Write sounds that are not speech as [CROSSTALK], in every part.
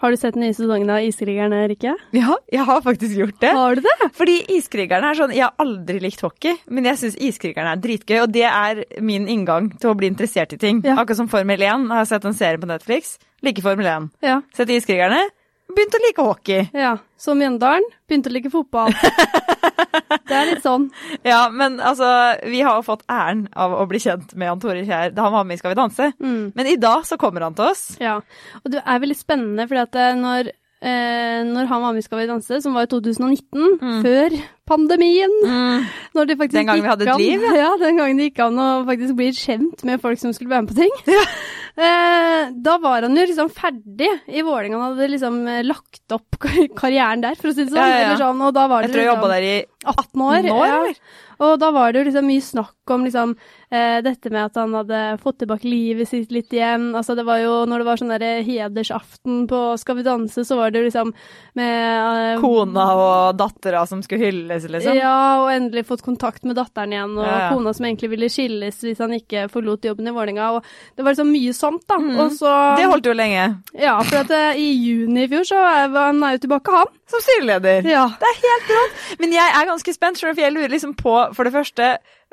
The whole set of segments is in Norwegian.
Har du sett den nye sesongen av Iskrigerne, Rikke? Ja, jeg har faktisk gjort det. Har du det? Fordi Iskrigerne er sånn Jeg har aldri likt hockey, men jeg syns Iskrigerne er dritgøy. Og det er min inngang til å bli interessert i ting. Ja. Akkurat som Formel 1. Har jeg sett en serie på Netflix. Liker Formel 1. Ja. Sett Iskrigerne. Begynt å like hockey. ja. Så Mjøndalen begynte å like fotball. [LAUGHS] det er litt sånn. Ja, men altså Vi har jo fått æren av å bli kjent med Jan Tore Kjær da han var med i Skal vi danse. Mm. Men i dag så kommer han til oss. Ja. Og det er veldig spennende, fordi at eh, når, eh, når han var med i Skal vi danse, som var i 2019, før pandemien [LAUGHS] Når det faktisk Den gangen vi hadde et an- liv, Ja, den gangen det gikk an å faktisk bli kjent med folk som skulle være med på ting. [LAUGHS] Eh, da var han jo liksom ferdig i Vålerenga. Han hadde liksom eh, lagt opp [LAUGHS] karrieren der, for å si det sånn. Ja, ja, ja. Eller sånn og da var Jeg tror jeg liksom, jobba der i 18 år. 18 år, ja. Og da var det jo liksom mye snakk om liksom eh, dette med at han hadde fått tilbake livet sitt litt igjen. Altså det var jo når det var sånn der hedersaften på Skal vi danse, så var det jo liksom med eh, kona og dattera som skulle hylles, liksom. Ja, og endelig fått kontakt med datteren igjen, og Ja, ja. kona som egentlig ville skilles hvis han ikke forlot jobben i Vålerenga. Og det var liksom mye sånt, da. Og så Mm. Det holdt jo lenge. Ja, for at eh, i juni i fjor så er han er jo tilbake, han. Som styreleder. Ja. Det er helt rått. Men jeg er ganske spent, for jeg lurer liksom på, for det første,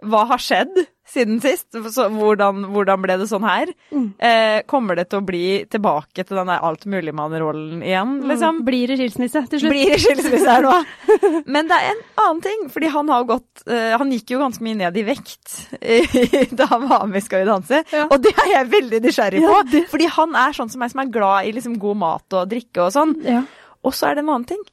hva har skjedd siden sist? Så, hvordan, hvordan ble det sånn her? Mm. Eh, kommer det til å bli tilbake til den der altmuligmann-rollen igjen, liksom? Blir det skilsmisse til slutt? Blir det skilsmisse her nå? [LAUGHS] Men det er en annen ting, fordi han har gått eh, Han gikk jo ganske mye ned i vekt [LAUGHS] da han var med i Skal vi danse, Ja. og det er jeg veldig nysgjerrig på. Ja, det- Fordi han er sånn som meg, som er glad i liksom god mat og drikke og sånn. Ja. Og så er det en annen ting.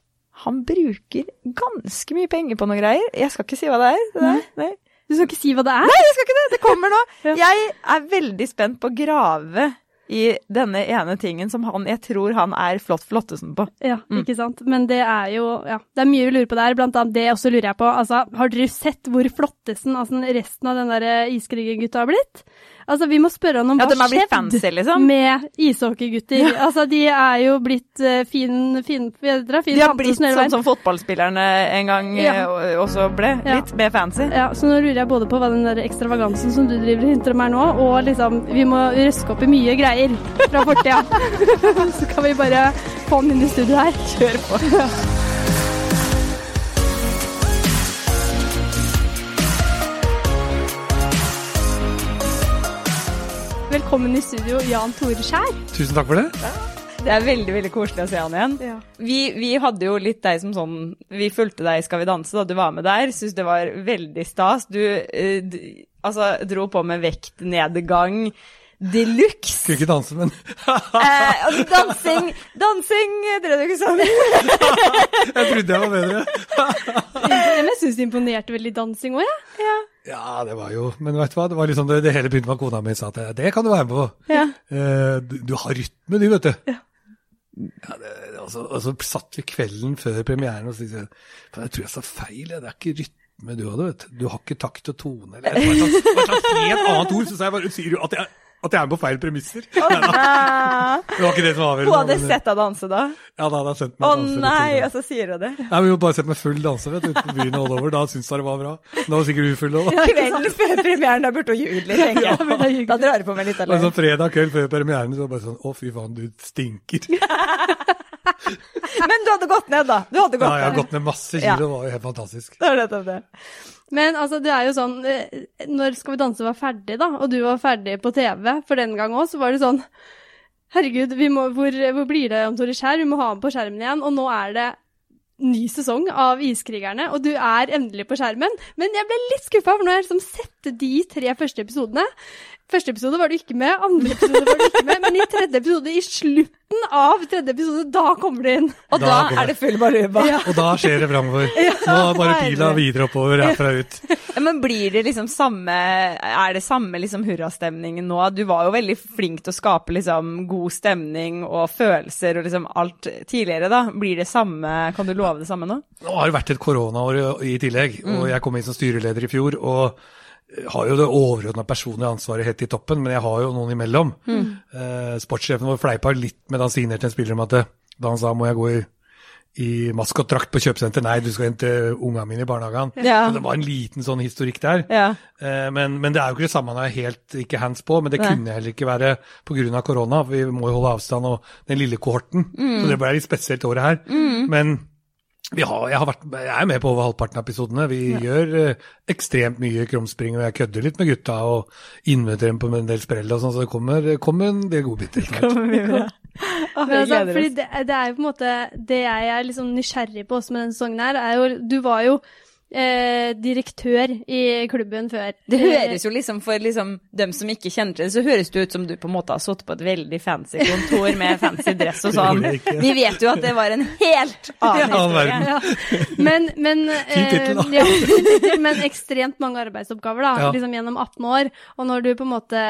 Han bruker ganske mye penger på noen greier. Jeg skal ikke si hva det er. Det der. Nei. Du skal ikke si hva det er? Nei, jeg skal ikke det! Det kommer nå. [LAUGHS] Ja. Jeg er veldig spent på å grave i denne ene tingen som han, jeg tror han er flott flottesen på. Ja, Mm. ikke sant. Men det er jo ja, det er mye vi lurer på der. Blant annet det også lurer jeg på. Altså, har dere sett hvor flottesen altså, resten av den der iskrigergutta har blitt? Altså, vi må spørre han om Ja, hva skjedd fancy, liksom. med ishockeygutter. Altså, de er jo blitt uh, fin, fin, bedre, fin De har blitt sånn som fotballspillerne en gang Ja. uh, også ble. Ja. Litt mer fancy. Ja, så nå lurer jeg både på hva den der ekstravagansen som du driver og hinter om her nå, og liksom, vi må røske opp i mye greier fra fortida. [LAUGHS] så kan vi bare få den inn i studio her. Kjør på. [LAUGHS] Velkommen i studio, Jan Tore Skjær. Tusen takk for det. Det er veldig veldig koselig å se han igjen. Ja. Vi, vi hadde jo litt deg som sånn Vi fulgte deg i Skal vi danse da du var med der. Syns det var veldig stas. Du du altså, dro på med vektnedgang de luxe. Skulle ikke danse, men [LAUGHS] Eh, altså, dansing Dansing drev du ikke sånn? [LAUGHS] jeg trodde jeg var bedre. Men jeg syns det imponerte veldig dansing òg, jeg. Ja, det var jo Men vet du hva, det var liksom det, det hele begynte med at kona mi sa at det kan du være med på. Ja. Eh, du, du har rytme, du, vet du. Ja, det, altså, og så satt vi kvelden før premieren og sa jeg, "Faen, jeg tror jeg sa feil, det er ikke rytme du hadde, vet du. Du har ikke takt og tone. Eller et slags, et slags helt annet ord, så sa jeg bare sier du at jeg, at jeg er med på feil premisser. [LAUGHS] Nei. Det var ikke det som var Hun hadde men- sett deg danse da? Ja, da hadde jeg sendt Å meg danse litt nei, og så sier hun det. Nei, men Hun bare sett meg full danse vet du, ute på byen all over. Da syntes hun det var bra. Nå er sikkert hun full òg. Kvelden [LAUGHS] før premieren, da burde hun ljuge litt, tenker jeg. Da drar du på meg litt Men alene. sånn fredag kveld før premieren så var det bare sånn Å, fy faen, du stinker. [LAUGHS] Men du hadde gått ned, da. Du hadde gått Ja, jeg har gått ned masse Ja. kilo, det var jo helt fantastisk. Det var nettopp det. Men altså, det er jo sånn eh, Når Skal vi danse var ferdig, da, og du var ferdig på TV for den gang òg, så var det sånn Herregud, vi må, hvor, hvor blir det om Tore Skjær? Vi må ha ham på skjermen igjen. Og nå er det ny sesong av Iskrigerne, og du er endelig på skjermen. Men jeg ble litt skuffa, for nå har jeg liksom sett de tre første episodene. Første episode var du ikke med, andre episode var du ikke med, men i tredje episode, i slutten av tredje episode, da kommer du inn. Og da, Da er det full baluba. Ja. Og da skjer det framover. Nå er bare pila videre oppover herfra ut. Ja, Men blir det liksom samme Er det samme liksom hurrastemningen nå? Du var jo veldig flink til å skape liksom god stemning og følelser og liksom alt tidligere, da. Blir det samme Kan du love det samme nå? Nå har det vært et koronaår i- i tillegg, og jeg kom inn som styreleder i fjor. og har jo det overordna personlige ansvaret helt i toppen, men jeg har jo noen imellom. Eh, sportssjefen vår fleipa litt med da han signerte en spiller om at da han sa må jeg gå i, i maskotdrakt på kjøpesenter. Nei, du skal hente unga mine i barnehagen. Ja. Så det var en liten sånn historikk der. Ja. Eh, Men, men det er jo ikke det samme, han er helt ikke hands på, men det Nei. kunne heller ikke være pga. korona. for Vi må jo holde avstand og den lille kohorten. Mm. Så det ble litt spesielt året her. Men vi har, jeg, har vært, jeg er med på over halvparten av episodene. Vi gjør eh, ekstremt mye krumspring, og jeg kødder litt med gutta og inviterer dem på en del sprell og sånn, så det kommer, kommer en del godbiter. Men jeg altså, fordi det, det er jo på en måte Det jeg er liksom nysgjerrig på også med denne sesongen her, er jo Du var jo eh, direktør i klubben før. Det høres jo liksom for liksom, dem som ikke kjenner til det, så høres det ut som du på en måte har sittet på et veldig fancy kontor med [LAUGHS] fancy dress og sånn. Vi vet jo at det var en helt annen Ja, historie. verden. ja. Men, men, eh, ja, men ekstremt mange arbeidsoppgaver da, Ja. liksom gjennom 18 år. Og når du på en måte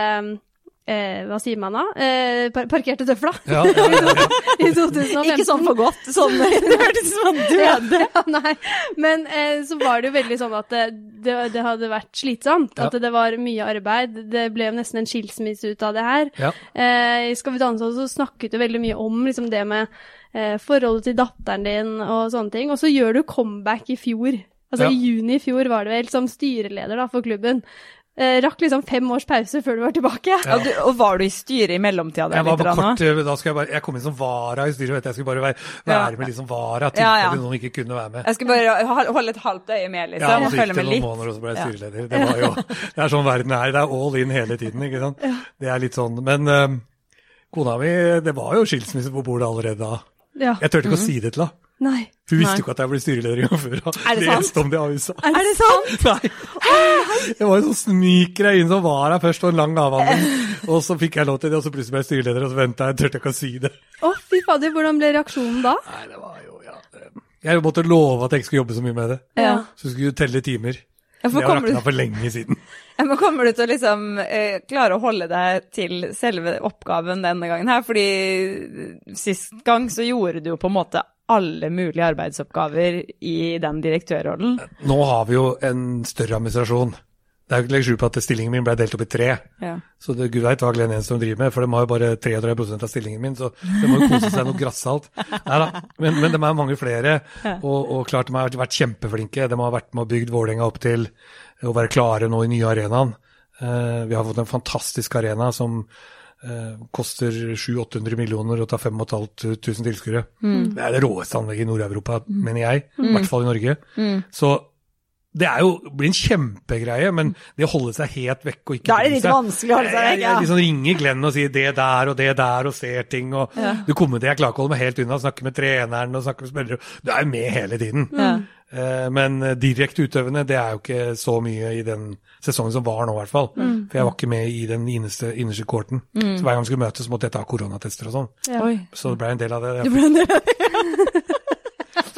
eh, Hva sier man da? Eh, par parkerte tøfla Ja, ja, ja, [LAUGHS] i 2015. Ikke sånn for godt. Sånn, [LAUGHS] det hørtes ut som [LAUGHS] han døde. Ja, nei, men eh, så var det jo veldig sånn at det, det, det hadde vært slitsomt. Ja. At det var mye arbeid. Det ble jo nesten en skilsmisse ut av det her. Ja. Eh, I Skal vi danse også snakket du veldig mye om liksom, det med eh, forholdet til datteren din og sånne ting. Og så gjør du comeback i fjor. Altså Ja. i juni i fjor var det vel, som styreleder da, for klubben. Eh, rakk liksom fem års pause før du var tilbake. Ja. Du, og var du i styret i mellomtida der Jeg var litt? på kort, eh, da jeg bare, jeg kom inn som vara i styret, vet. Jeg skulle bare være, være med liksom som vara, Ja, ja. noen ikke kunne være med. Jeg skulle bare holde et halvt øye med, Ja, liksom. og så gikk det noen litt. måneder, og så ble jeg styreleder. Det var jo, det er sånn verden er. Det er all in hele tiden, ikke sant. Det er litt sånn. Men um, kona mi, det var jo skilsmisse på bordet allerede da. Ja. Jeg turte ikke å si det til henne. Nei. Hun visste jo ikke at jeg ble styreleder i gang før. hun det sant? leste om det i avisa. Er det sant? Nei. Jeg var jo sånn snikgreie inn som var her først, og en lang avhandling. [LAUGHS] Og så fikk jeg lov til det, og så plutselig ble jeg styreleder, og så venta jeg, turte jeg ikke å si det. Å, fy fader, hvordan ble reaksjonen da? Nei, det var jo, ja. Jeg måtte love at jeg ikke skulle jobbe så mye med det. Ja. Så skulle du telle timer. Jeg Det har rakna for lenge siden. Ja, men kommer du til å liksom eh, klare å holde deg til selve oppgaven denne gangen her? Fordi sist gang så gjorde du jo på en måte alle mulige arbeidsoppgaver i den direktørrollen. Nå har vi jo en større administrasjon. Det er jo ikke legg skjul på at stillingen min ble delt opp i tre. Ja. Så det, Gud veit hva Glenn Enstrøm driver med, for de har jo bare 33% av stillingen min, så det må jo kose seg noe grassalt. Neida, Men, men de er mange flere, og, og klart de har vært kjempeflinke. De har vært med og bygd Vålerenga opp til å være klare nå i nye arenaen. Uh, vi har fått en fantastisk arena som eh, koster 700-800 millioner og tar 5500 tilskuere. Det er det råeste anlegget i Nord-Europa, mener jeg. I hvert fall i Norge. Så det er jo, blir en kjempegreie, men det å holde seg helt vekk og ikke Da er det litt vanskelig å holde seg vekk, ja. jeg liksom ringer Glenn og sier det der og det der og ser ting og Du kommer til, Jeg klarer ikke å holde meg helt unna, snakke med treneren og snakke med spillere. Du er jo med hele tiden. Ja. Eh, Men eh, direkte utøvende, det er jo ikke så mye i den sesongen som var nå, i hvert fall. For jeg var ikke med i den innerste, innerste courten. Så hver gang vi skulle møtes, måtte jeg ta koronatester og sånn. Ja. Så det ble en del av det. Du ble en del Så [LAUGHS]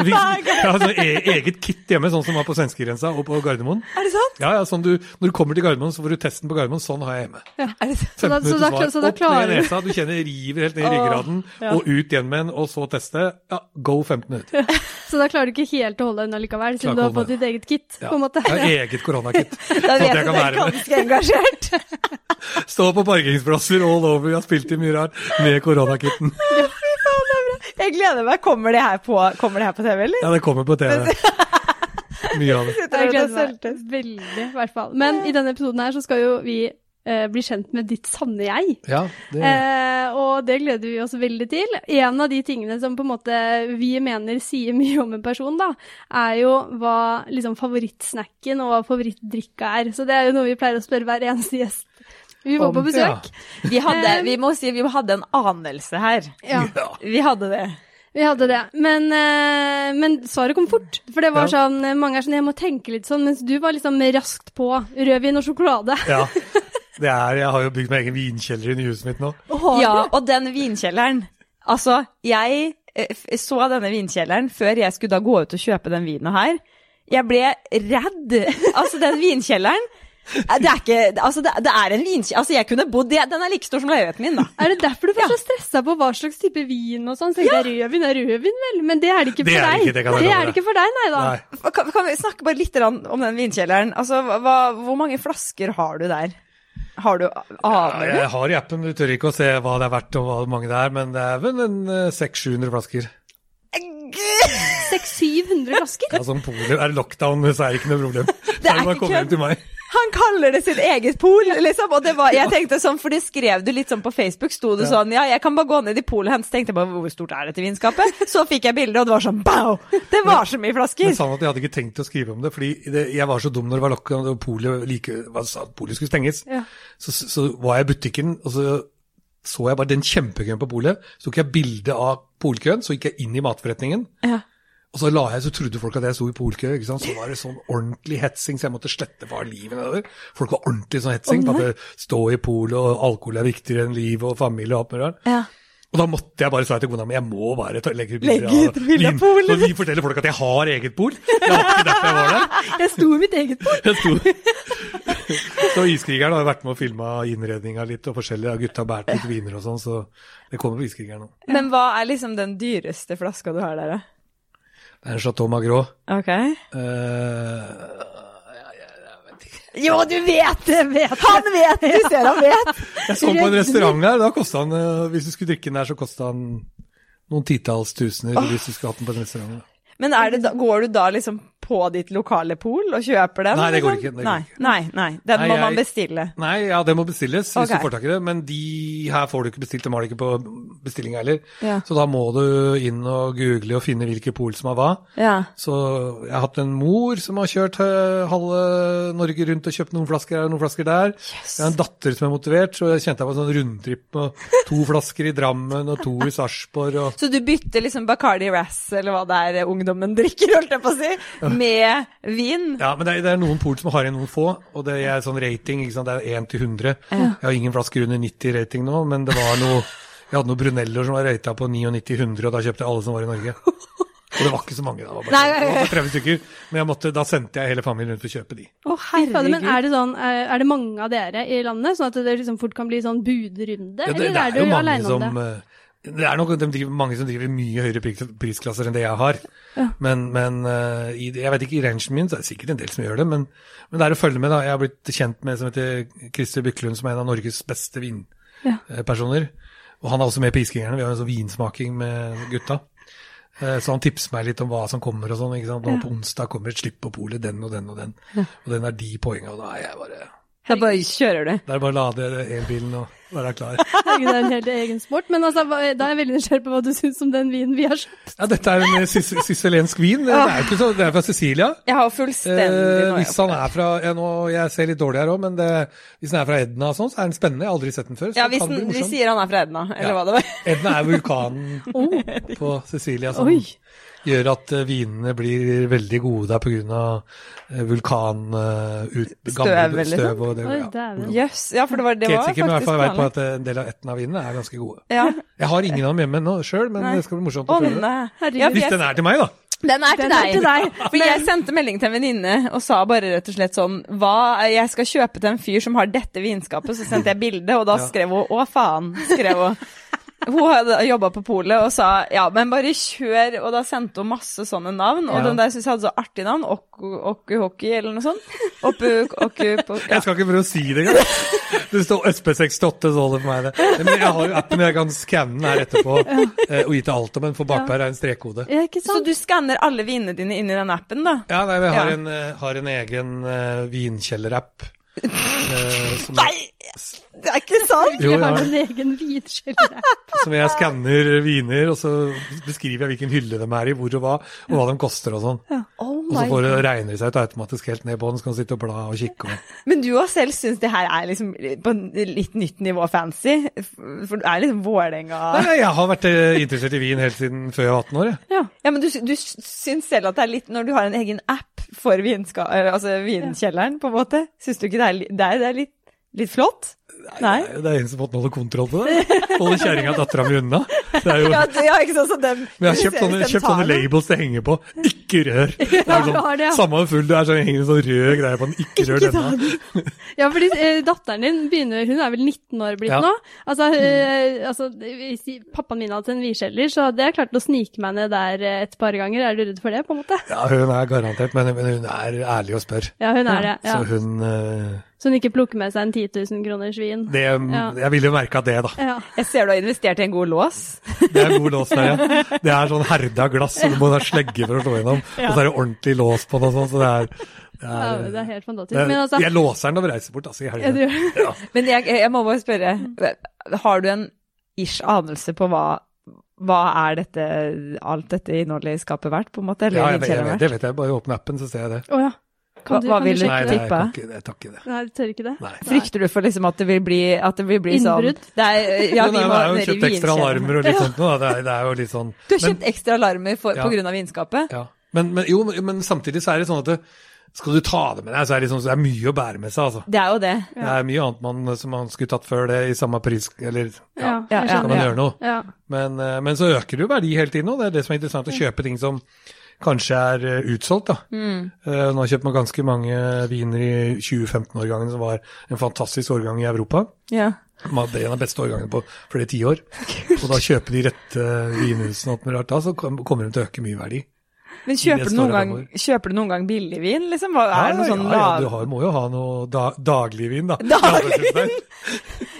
vi, jeg har sånn e eget kit hjemme, sånn som var på svenskegrensa og på Gardermoen. Er det sant? Ja, ja, sånn du, Når du kommer til Gardermoen, så får du testen på Gardermoen. Sånn har jeg hjemme. Er det sant? Så da- 15 så da- minutters så da Opp klarer ned du- nesa, du kjenner river helt ned i ryggraden, ja. og ut igjen med den, og så teste. Ja, go 15 minutter. Så da klarer du ikke helt å holde deg allikevel, likevel, siden du har fått ditt eget kit, Ja. på en måte. Ja, eget koronakit. Da vet vet at du er ganske engasjert. [LAUGHS] Stå på parkeringsplasser all over, vi har spilt i mye rart med koronakitten. Fy faen, det er bra. Jeg gleder meg. Kommer det her på, kommer det her på TV, eller? Ja, det kommer på TV. [LAUGHS] Mye av det. Jeg gleder meg veldig, i hvert fall. Men i denne episoden her så skal jo vi eh, bli kjent med ditt sanne jeg. Ja, det, Eh, og det gleder vi oss veldig til. En av de tingene som på en måte vi mener sier mye om en person, da, er jo hva liksom favorittsnacken og hva favorittdrikka er. Så det er jo noe vi pleier å spørre hver eneste gjest. Vi var på besøk. Vi hadde, vi må si vi hadde en anelse her. Ja. Vi hadde det. Vi hadde det. Men, eh, men svaret kom fort. For det var Ja. sånn Mange er sånn Jeg må tenke litt sånn, mens du var liksom raskt på rødvin og sjokolade. ja. [LAUGHS] Det er, jeg har jo bygd meg egen vinkjeller i huset mitt nå. Ja, og den vinkjelleren. Altså, jeg eh, så denne vinkjelleren før jeg skulle da gå ut og kjøpe den vinen her. Jeg ble redd. Altså, den vinkjelleren eh, det er ikke Altså, det, det er en vinkjeller Altså, jeg kunne bodd i Den er like stor som leiligheten min, da. Er det derfor du var så stressa på hva slags type vin og sånn? Så det er rødvin er rødvin, vel? Men det er det ikke for er det deg. ikke, det det er det ikke for deg, nei da. Nei. Kan, kan vi snakke bare litt om den vinkjelleren? Altså, hva, hvor mange flasker har du der? Har du Aner du? jeg har i appen, du tør ikke å se hva det er verdt og hvor mange det er, men det er vel en eh, 600-700 flasker. 600-700 flasker? Ja, som poler. er det lockdown, så er det ikke noe problem. Det er bare ikke komme hjem kødd. til meg. Han kaller det sitt eget pol, liksom. Og det var, jeg tenkte sånn, for det skrev du litt sånn på Facebook, sto det sånn Ja, jeg kan bare gå ned i polet hennes. Tenkte jeg bare hvor stort er dette vinskapet? Så fikk jeg bilde, og det var sånn bow! Det var så mye Men flasker. sa han at jeg hadde ikke tenkt å skrive om det, fordi det, jeg var så dum når det var lockdown og polet like, hva skulle stenges. Ja. Så, så var jeg i butikken, og så så jeg bare den kjempekøen på polet. Så tok jeg bilde av polkøen, så gikk jeg inn i matforretningen. Ja. Og så la jeg, så trodde folk at jeg sto i polkø, ikke sant? så var det sånn ordentlig hetsing, så jeg måtte slette bare livet nedover. Folk var ordentlig sånn hetsing, på at stå i pol, og alkohol er viktigere enn liv og familie og alt mulig rart. Ja. Og da måtte jeg bare si til kona mi, jeg må bare ta, legge ut bilder av polet. Så vi forteller folk at jeg har eget pol. Det var ikke derfor jeg var der. [LAUGHS] Jeg sto i mitt eget bord. Jeg sto. [LAUGHS] Så Iskrigeren har vært med og filma innredninga litt, og forskjellige og Gutta har båret litt viner og sånn, så det kommer på Iskrigeren nå. Men hva er liksom den dyreste flaska du har der, da? Det er en Chateau Magros. Ok. Eh, Jo, du vet det! Vet. Han vet! Du ser han vet. [LAUGHS] jeg så på en restaurant her, da kosta han eh, Hvis du skulle drikke den der, så kosta han noen titalls tusener hvis du skulle hatt den på en restaurant. Men er det da, går du da liksom på ditt lokale pol og kjøper den? Nei, det går ikke, det går nei, ikke. nei, nei. Den Nei, må man bestille. Nei, ja, det må bestilles hvis okay. du får tak i det, men de her får du ikke bestilt, de har det ikke på bestilling heller. Ja. Så da må du inn og google og finne hvilke pol som har hva. Ja. Så jeg har hatt en mor som har kjørt eh, halve Norge rundt og kjøpt noen flasker her og noen flasker der. Yes. Jeg har en datter som er motivert, så jeg kjente jeg på en sånn rundtripp med to flasker i Drammen og to i Sarpsborg. Og... Så du bytter liksom Bacardi Razz, eller hva det er ungdommen drikker, holdt jeg på å si, med vin? Ja, men det er, det er noen pol som har igjen noen få, og det er sånn rating, ikke sant? det er 1 til 100. Jeg har ingen flasker under 90 rating nå, men det var noe Jeg hadde noen Brunelloer som var rata på 99-100, og da kjøpte jeg alle som var i Norge. Og det var ikke så mange, da. Det var bare, Nei, nei, nei. 30 stykker. Men jeg måtte, da sendte jeg hele familien rundt for å kjøpe de. Å, herregud. Men er det sånn, er er det mange av dere i landet, sånn at det liksom fort kan bli sånn budrunde? Ja, eller er, du jo mange aleine om som, det? eh, det er nok de driver, mange som driver mye høyere prisklasser enn det jeg har. Men, men eh, i, jeg vet ikke, i rangen min så er det sikkert en del som gjør det. Men, men det er å følge med. da. Jeg har blitt kjent med som heter Christer Byklund, som er en av Norges beste vinpersoner. Og han er også med på Iskrigerne. Vi har en sånn vinsmaking med gutta. Eh, Så han tipser meg litt om hva som kommer og sånn. ikke sant? Nå på onsdag kommer et slipp på polet, den og den og den. Og den er de poengene, og da er jeg bare Da bare kjører du. Det er bare å lade elbilen og være klar. Herregud, [LAUGHS] det er en helt egen sport. Men altså, da er jeg veldig nysgjerrig på hva du syns om den vinen vi har kjøpt. Ja, dette er en eh, sis- vin. Det er, ikke så, det er fra Sicilia. Jeg har fullstendig Eh, hvis han er fra ja, nå, Jeg ser litt dårlig her òg, men det, hvis han er fra Edna og sånn, så er den spennende. Jeg har aldri sett den før. Så Ja, hvis den, vi sier han er fra Edna, eller Ja. hva det var. Edna er vulkanen [LAUGHS] på Sicilia Sånn. Oi. Gjør at eh, vinene blir veldig gode der pga. vulkan... eh, ut, Støv, gamle støv og det. Ja. yes, Ja, for det var, det var sikker, men faktisk fall jeg vet på at eh, en del av etten av vinene er ganske gode. Ja. Jeg har ingen av dem hjemme nå sjøl, men Nei. det skal bli morsomt Å å prøve. nei. Ja, Hvis den er til meg, da. Den er til Den er til deg. [LAUGHS] For jeg sendte melding til en venninne og sa bare rett og slett sånn Hva, jeg skal kjøpe til en fyr som har dette vinskapet, så sendte jeg bilde, og da skrev hun å faen, skrev hun. [LAUGHS] Hun hadde jobba på polet og sa ja, men bare kjør, og da sendte hun masse sånne navn, og Ja. den der syntes jeg hadde så artig navn, Okku Okku Hockey eller noe sånt. [LAUGHS] Oppu Okku på- ja. Jeg skal ikke prøve å si det engang. [LAUGHS] Det står SP68, så holder for meg det. Men jeg har jo appen, jeg kan skanne den her etterpå ja. og gi til Alta, men for bakpå her er en strekkode. Ja, ikke Så du skanner alle vinene dine inn i den appen, da? Ja, nei, jeg har, Ja. en, eh, har en egen uh, vinkjellerapp. eh, som, Nei! Det er ikke sant! jo, har en egen vinskjeller. [LAUGHS] som jeg skanner viner, og så beskriver jeg hvilken hylle de er i, hvor og hva, og hva de koster og sånn. Oh Og så får det regner det seg ut automatisk helt ned på den, så kan du sitte og bla og kikke. Og. Men du òg selv syns det her er liksom på litt nytt nivå fancy? For du er liksom Vålerenga Nei, jeg har vært eh, interessert i vin helt siden før jeg var 18 år. jeg. Ja. Ja, men du, du syns selv at det er litt Når du har en egen app for vinska, altså vinkjelleren, på en måte, syns du ikke det er, det er, det er litt, litt flott? Nei? Det er- Det er en som fått holde kontroll på det. Holde kjerringa og dattera mi unna. Det er jo Ja, det, er ikke sånn som dem Men jeg har kjøpt sånne, kjøpt sånne labels det henger på. Ikke rør! [LAUGHS] Det er sånn, har det, ja. sånn, samme full du er, så henger det en sånn rød greie på den. Ikke rør denne. Ja, fordi eh, datteren din begynner, hun er vel 19 år blitt Ja. nå. Altså, eh, altså, hvis pappaen min hadde en vinskjeller, så hadde jeg klart å snike meg ned der eh, et par ganger. Er du redd for det, på en måte? Ja, hun er garantert, men, men hun er ærlig og spør. Ja, hun er det. Ja. Så hun eh, Så hun ikke plukker med seg en 10 000 kroners vin. Det, Ja. Jeg ville jo merka det, da. Ja. Jeg ser du har investert i en god lås. Det er en god lås der, ja. Det er sånn herda glass, som du må ha slegge for å slå gjennom. Og så er det ordentlig lås på den og sånn, så det er, det ja, er, det er helt fantastisk. er Men altså, Jeg låser den når vi reiser bort, altså, i ja, helga. gjør. Ja. Men jeg, jeg må bare spørre, har du en ish anelse på hva, hva er dette, alt dette innholdet i skapet verdt, på en måte? Eller Ja, jeg, jeg, det vet jeg. Bare åpne appen, så ser jeg det. Ja. Du, Hva- hva kan vil du sjekke Nei, det? det, jeg, tippe? kan ikke, jeg tar ikke det. Nei, du tør ikke det? Nei. Frykter du for liksom at det vil bli, at det vil bli Innbrudd? sånn det er, ja, vi nei, må ned i kjøpt ekstra alarmer og litt sånt nå. Det det er jo litt sånn Du har men, kjøpt ekstra alarmer for, Ja. på grunn av vinskapet? ja. men, men, jo, men samtidig så er det sånn at det, skal du ta det med deg, så er det, liksom, så det er mye å bære med seg, altså. Det er jo det. Det er mye annet man, som man skulle tatt før det i samme pris, eller ja, Ja, Ja, kan man ja. gjøre noe. Ja. Men, eh, men så øker det jo verdi hele tiden, og det er det som er interessant, å kjøpe ting som kanskje er eh, utsolgt. da. Mm. Eh, Nå har jeg kjøpt meg ganske mange viner i 2015-årgangen, som var en fantastisk årgang i Europa. Ja. Det er en av de beste årgangene på flere tiår. Og da kjøper de rette vinhusene og alt mulig rart, da, så kommer de til å øke mye verdi. Men kjøper du, noen gang, kjøper du noen gang billigvin, liksom? Hva, det noe sånn ja, ja, du har, må jo ha noe da, dagligvin, da. [LAUGHS] Dagligvin?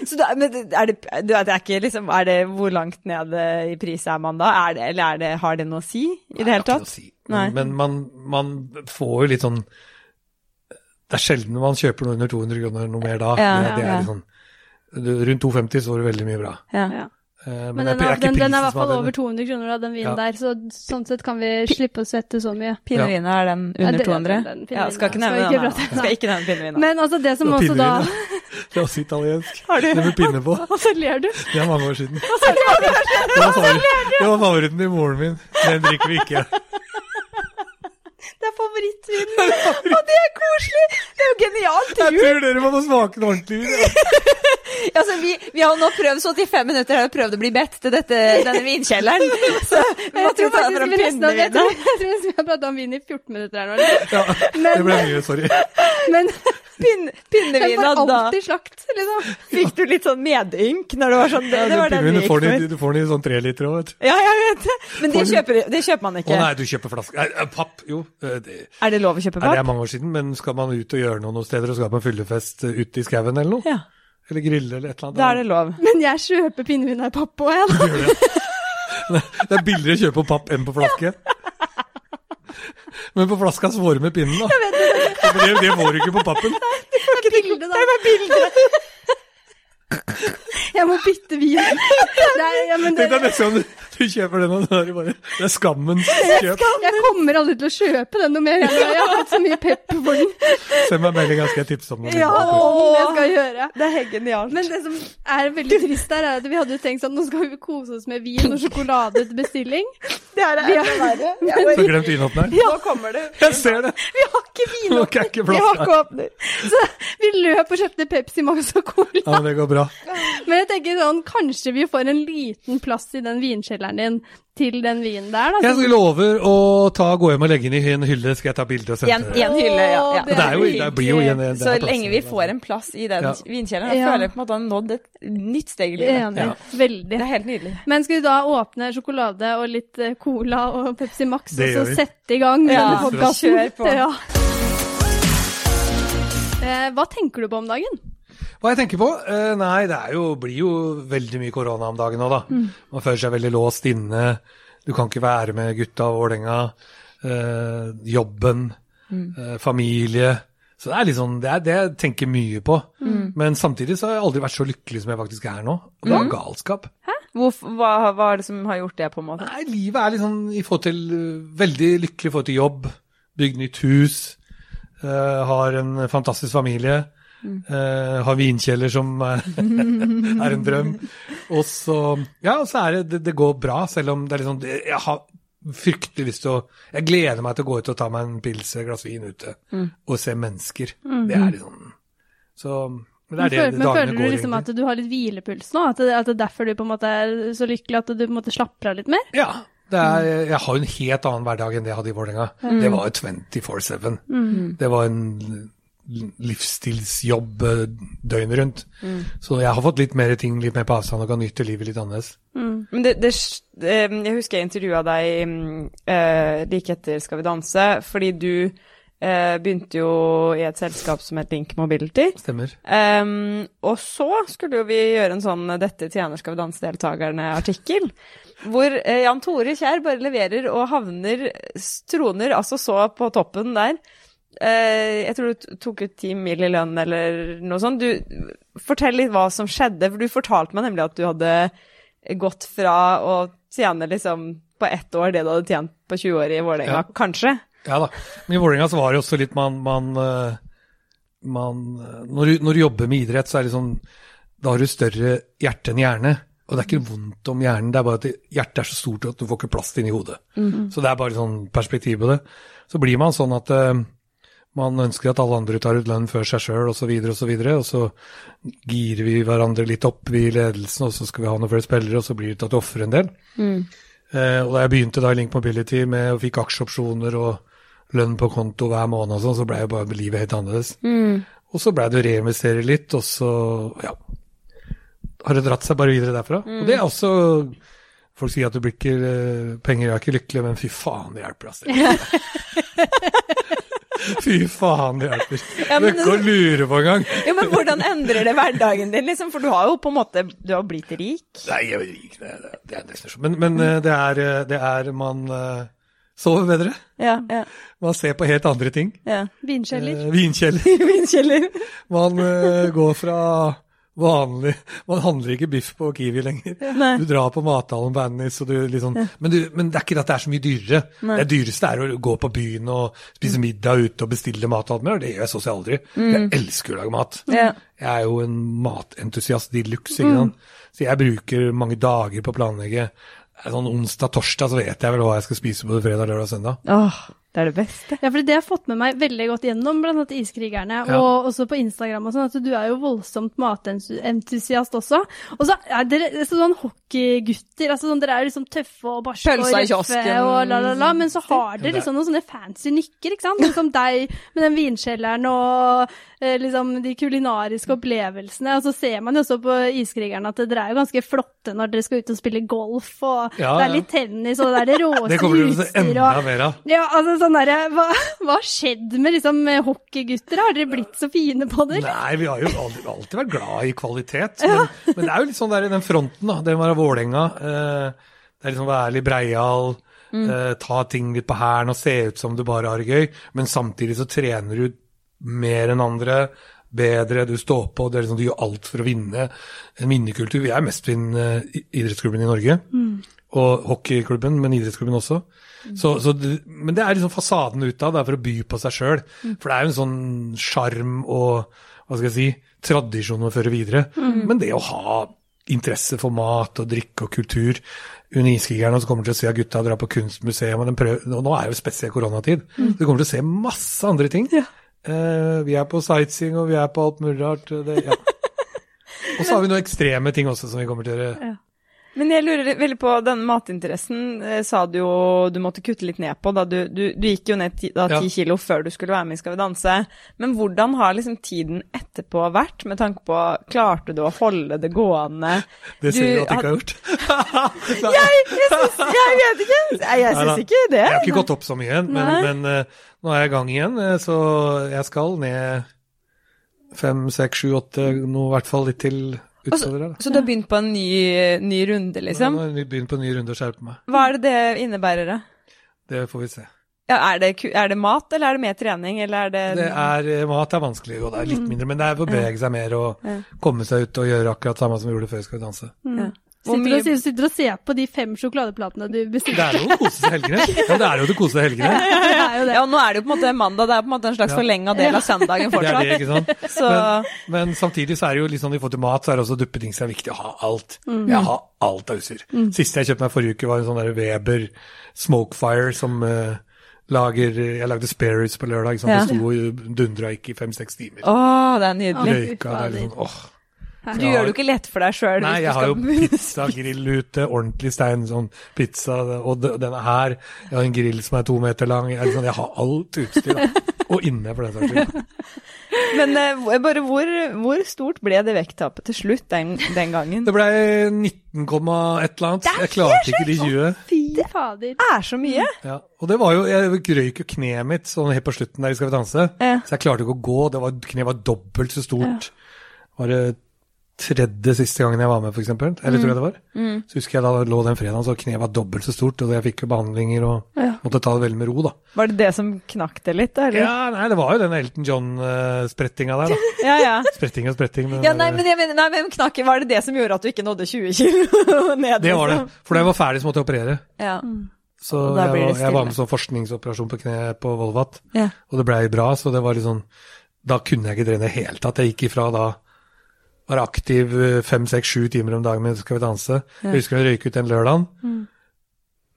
Så da, men er det, du, det er ikke liksom, er det, hvor langt ned i pris er man da? Er det, eller er det, har det noe å si i det hele tatt? Si. Nei. Men, men man, man får jo litt sånn Det er sjelden man kjøper noe under 200 kroner noe mer da. Ja, det, det er ja. litt sånn, rundt 250 så var det veldig mye bra. Ja. Ja. Eh, Men den er, den, den er i hvert fall er over 200 kroner da, den vinen Ja. der, så sånn sett kan vi slippe å svette så mye. Pinnevina, er den under 200? Ja, den Ja, skal ikke nevne Skal ikke den. prate- da. Skal ikke nevne pinnevina. Men altså det som også da. [LAUGHS] Det er også italiensk. Har du- Det med pinne på. [LAUGHS] Og så ler du. Det er mange år siden. Det var favoritten til moren min. Den drikker vi ikke. Det er favorittvinen! Og det er koselig! Det er jo genialt til Jeg tror dere må smake den ordentlig ja. [LAUGHS] Altså, vi, vi har nå prøvd 75 minutter har prøvd å bli bedt til dette, denne vinkjelleren. Så vi Jeg tror ta faktisk fram vi nesten jeg tror, jeg tror nesten vi har pratet om vin i 14 minutter her nå. liksom. Ja, det ble mye, sorry. Men Pinn, den pinnevina, får da alltid slakt, liksom. fikk du litt sånn medynk når det var sånn Det, det var den vi du gikk får den, for. du får den i sånn tre liter òg, vet du. Ja, jeg vet det. Men det kjøper, det kjøper man Å nei, du kjøper flaske. Nei, eh, papp, jo. Eh, Det, Er det lov å kjøpe nei, det er mange år siden, men skal man ut og gjøre noe noen steder og skal på en fyllefest eh, ute i skauen eller noe? Ja, Eller grille eller et eller annet? da er det lov. [LAUGHS] Men jeg kjøper pinnevin av pappa òg, jeg. da. [LAUGHS] Det er billigere å kjøpe på papp enn på flaske. Men på flaska så får du med pinnen, da. Men det, det får du ikke på pappen. Det er bilde, da. Jeg må bytte vin. Nei, ja, men det, det er neste gang du, du kjøper den, og det er bare Det er skammens kjøp. jeg kommer aldri til å kjøpe den noe mer. Jeg, har hatt så mye pepper for den. Send meg melding, skal jeg tipse om noe. Ja, om det skal jeg gjøre. Det er genialt. Men det som er veldig trist her, er at vi hadde jo tenkt sånn nå skal vi kose oss med vin og sjokolade til bestilling. det er det verre. Så har jeg glemt vinåpneren. Nå kommer det. Jeg ser det! vi har ikke vinåpner. Vi har ikke åpner. så vi løp og kjøpte Pepsi Max og Cola. Ja, men det går bra. Men jeg tenker sånn, kanskje vi får en liten plass i den vinkjelleren din til den vinen der, da. Jeg lover å ta, gå hjem og legge den i en hylle, skal jeg ta bilde og sende det. en hylle, ja. ja. Det er jo, det blir jo igjen Så lenge vi får en plass i den Ja. vinkjelleren, jeg Ja. føler jeg på en måte har nådd et nytt steg i livet. Ja. Det er helt nydelig. Men skal vi da åpne sjokolade og litt eh, cola og Pepsi Max, Det og så sette i gang Ja, denne podkasten? kjør på. [LAUGHS] Ja. Eh, hva tenker du på om dagen? Hva jeg tenker på? Eh, nei, det er jo, blir jo veldig mye korona om dagen nå, da. Man føler seg veldig låst inne. Du kan ikke være med gutta og Vålerenga. Eh, jobben. Eh, familie. Så det er liksom, det er det jeg tenker mye på. Men samtidig så har jeg aldri vært så lykkelig som jeg faktisk er nå. Og det er galskap. Hvorf- hva, hva er det som har gjort det, på en måte? Nei, livet er liksom i forhold til Veldig lykkelig i forhold til jobb. Bygd nytt hus. uh, har en fantastisk familie. Uh, har vinkjeller som er, [LAUGHS] er en drøm. Og så Ja, og så er det, det Det går bra, selv om det er liksom sånn Jeg har fryktelig lyst til å Jeg gleder meg til å gå ut og ta meg en pils et glass vin ute og se mennesker. Det er liksom Så men det er Men, føler, det men føler du går, liksom at du har litt hvilepuls nå? At det, at det er derfor du på en måte er så lykkelig at du på en måte slapper av litt mer? Ja. Det er, jeg har jo en helt annen hverdag enn det jeg hadde i Vålerenga. Det var jo 24-7. Det var en livsstilsjobb eh, døgnet rundt. Så jeg har fått litt mer ting litt mer på avstand og kan nyte livet litt annerledes. Men det, det, eh, jeg husker jeg intervjua deg mm, eh, like etter Skal vi danse, fordi du uh, begynte jo i et selskap som het Link Mobility. Stemmer. Um, og så skulle jo vi gjøre en sånn 'Dette tjener Skal vi danse'-deltakerne-artikkel. Hvor Jan Tore Kjær bare leverer og havner, troner altså så på toppen der. Eh, jeg tror du tok ut ti mil i lønn eller noe sånt. Du, fortell litt hva som skjedde, for du fortalte meg nemlig at du hadde gått fra å tjene liksom på ett år det du hadde tjent på 20 år i Vålerenga, Ja. kanskje. Ja da. Men i Vålerenga så var det også litt man, man, eh, man eh, når, du, når du jobber med idrett, så er det sånn Da har du større hjerte enn hjerne. Og det er ikke vondt om hjernen, det er bare at hjertet er så stort at du får ikke plass inni hodet. Så det er bare sånn perspektiv på det. Så blir man sånn at man ønsker at alle andre tar ut lønn før seg sjøl, osv., osv. Og så girer vi hverandre litt opp, i ledelsen, og så skal vi ha noen flere spillere, og så blir det til at du ofrer en del. Eh, og da jeg begynte da i Link Mobility med og fikk aksjeopsjoner og lønn på konto hver måned og sånn, så ble jo bare livet helt annerledes. Og så blei det å reinvestere litt, og så ja, har det dratt seg bare videre derfra. Og det er også Folk sier at du blir ikke penger, jeg er ikke lykkelig, men fy faen, det hjelper, altså. [LAUGHS] [LAUGHS] fy faen, det hjelper. Ja, men- ikke å lure på engang. Ja, men hvordan endrer det hverdagen din, liksom? For du har jo på en måte Du har blitt rik. Nei, jeg er rik, det, det, er nesten sånn. Men, men eh, det, er, eh, det er Man eh, sover bedre. Ja, ja, Man ser på helt andre ting. ja. Vinkjeller. Eh, vinkjeller. [LAUGHS] Vinkjeller. Man eh, går fra vanlig Man handler ikke biff på Kiwi lenger. Nei. Du drar på mathallen på Annis, og du liksom men, du, men det er ikke at det er så mye dyrere. Det dyreste er å gå på byen og spise middag ute og bestille mat og alt mer, det gjør jeg så å si aldri. Jeg elsker å lage mat. Ja. Jeg er jo en matentusiast de luxe, ikke sant. Så jeg bruker mange dager på å planlegge. Sånn onsdag-torsdag så vet jeg vel hva jeg skal spise både fredag, lørdag og søndag. Åh, det er det beste. Ja, for det har jeg fått med meg veldig godt gjennom, blant annet Iskrigerne, Ja. og også på Instagram og sånn, at du er jo voldsomt matentusiast også. Og så er dere sånn hockeygutter, altså sånn, dere er liksom tøffe og barske og røffe og la la la, men så har dere det- liksom noen sånne fancy nykker, ikke sant? Sånn som deg med den vinkjelleren og eh, liksom de kulinariske opplevelsene, og så ser man jo også på Iskrigerne at dere er jo ganske flotte når dere skal ut og spille golf, og Ja, det er litt tennis, og det er det [LAUGHS] råeste Det kommer du til å se enda mer av. ja, altså sånn derre hva, har skjedd med liksom hockeygutter? Har dere blitt så fine på det? Nei, vi har jo alltid, alltid vært glad i kvalitet. Men, men det er jo litt sånn der i den fronten, da. Det med å være Vålerenga. Eh, det er liksom være ærlig breial. Eh, ta ting litt på hælen og se ut som du bare har det gøy. Men samtidig så trener du mer enn andre. Bedre, du står på, det er liksom, du gjør alt for å vinne. En vinnerkultur. Vi er mestvinnende idrettsklubben i Norge. Og hockeyklubben, men idrettsklubben også. Så, så men det er liksom fasaden utad, det er for å by på seg sjøl. For det er jo en sånn sjarm og hva skal jeg si, tradisjon å føre videre. Men det å ha interesse for mat og drikke og kultur under iskrigerne, så kommer du til å se at gutta drar på kunstmuseum, og, prøver, og nå er det jo spesielt koronatid. Så du kommer til å se masse andre ting. Eh, vi er på sightseeing, og vi er på alt mulig rart. Det, ja. [LAUGHS] Og så har vi noen ekstreme ting også som vi kommer til å gjøre. Men jeg lurer veldig på denne matinteressen, eh, sa du jo du måtte kutte litt ned på. da Du, du, du gikk jo ned ti, da, Ja. kilo før du skulle være med i Skal vi danse. Men hvordan har liksom tiden etterpå vært, med tanke på Klarte du å holde det gående? [LAUGHS] Det sier Du du at jeg ikke har gjort. [LAUGHS] Jeg, jeg, synes, jeg vet ikke! Jeg, jeg syns ikke det. Jeg har ikke gått opp så mye, men, men uh, nå er jeg i gang igjen. eh, Så jeg skal ned fem, seks, sju, åtte, noe i hvert fall litt til utover her. Så du har begynt på en ny, ny runde, liksom? Nå har jeg begynt på en ny runde og skjerpe meg. Hva er det det innebærer, da? Det får vi se. Ja, er, det, er det mat, eller er det mer trening, eller er det Det er, eh, mat er vanskelig, og det er litt mindre, men det er å bevege seg mer og komme seg ut og gjøre akkurat samme som vi gjorde før Skal vi danse. ja. Sitter, mye- og, sitter- sitter og ser på de fem sjokoladeplatene du Det er jo å kose seg helgene. Ja, det er jo å kose seg helgene. [LAUGHS] Ja. Ja, nå er det jo på en måte mandag, det er på en måte en slags Ja. forlenga del av søndagen fortsatt. [LAUGHS] Det er det, ikke sant. [LAUGHS] Så Men, men samtidig så er det jo litt sånn i forhold til mat, så er det også duppedings er viktig å ha alt. Jeg har alt av utstyr. Siste jeg kjøpte meg forrige uke, var en sånn der Weber Smokefire som uh, lager Jeg lagde sparrows på lørdag. Ikke sant? Det sto og dundra ikke i fem-seks timer. Åh, det er nydelig. Røyka, det er liksom åh. Du gjør det jo ikke lett for deg sjøl. Nei, jeg har jo pizza, grillute, ordentlig stein, sånn pizza, og denne her. Jeg har en grill som er to meter lang. Jeg, liksom, jeg har alt utstyr, da. Og inne, for den saks skyld. [LAUGHS] Men eh, bare hvor, hvor stort ble det vekttapet til slutt den, den gangen? Det ble 19, et eller annet. Jeg klarte ikke de 20. Fy fader. Det er så mye! Ja. Og det var jo, jeg røyk jo kneet mitt sånn helt på slutten der i Skal vi danse. Ja. Så jeg klarte ikke å gå. Det var, kneet var dobbelt så stort. Var det tredje siste gangen jeg var med, f.eks.? Eller tror jeg det var. Så husker jeg da lå den fredagen, så kneet var dobbelt så stort, og jeg fikk jo behandlinger og Ja. måtte ta det veldig med ro, da. Var det det som knakk det litt. Eller? Ja, nei, det var jo den Elton John-sprettinga der, da. [LAUGHS] Ja, ja. Spretting og spretting. Men Ja, nei, men jeg mener, nei, men knakk, Var det det som gjorde at du ikke nådde 20 kilo [LAUGHS] ned? det var det. liksom? For da jeg var ferdig, så måtte jeg operere. Ja. Så jeg, var- jeg var med sånn forskningsoperasjon på kneet på Volvat, Ja. og det blei bra, så det var litt sånn Da kunne jeg ikke trene i det hele tatt. Jeg gikk ifra da være aktiv eh, fem, seks, sju timer om dagen med Skal vi danse. Jeg husker jeg røyk ut den lørdagen.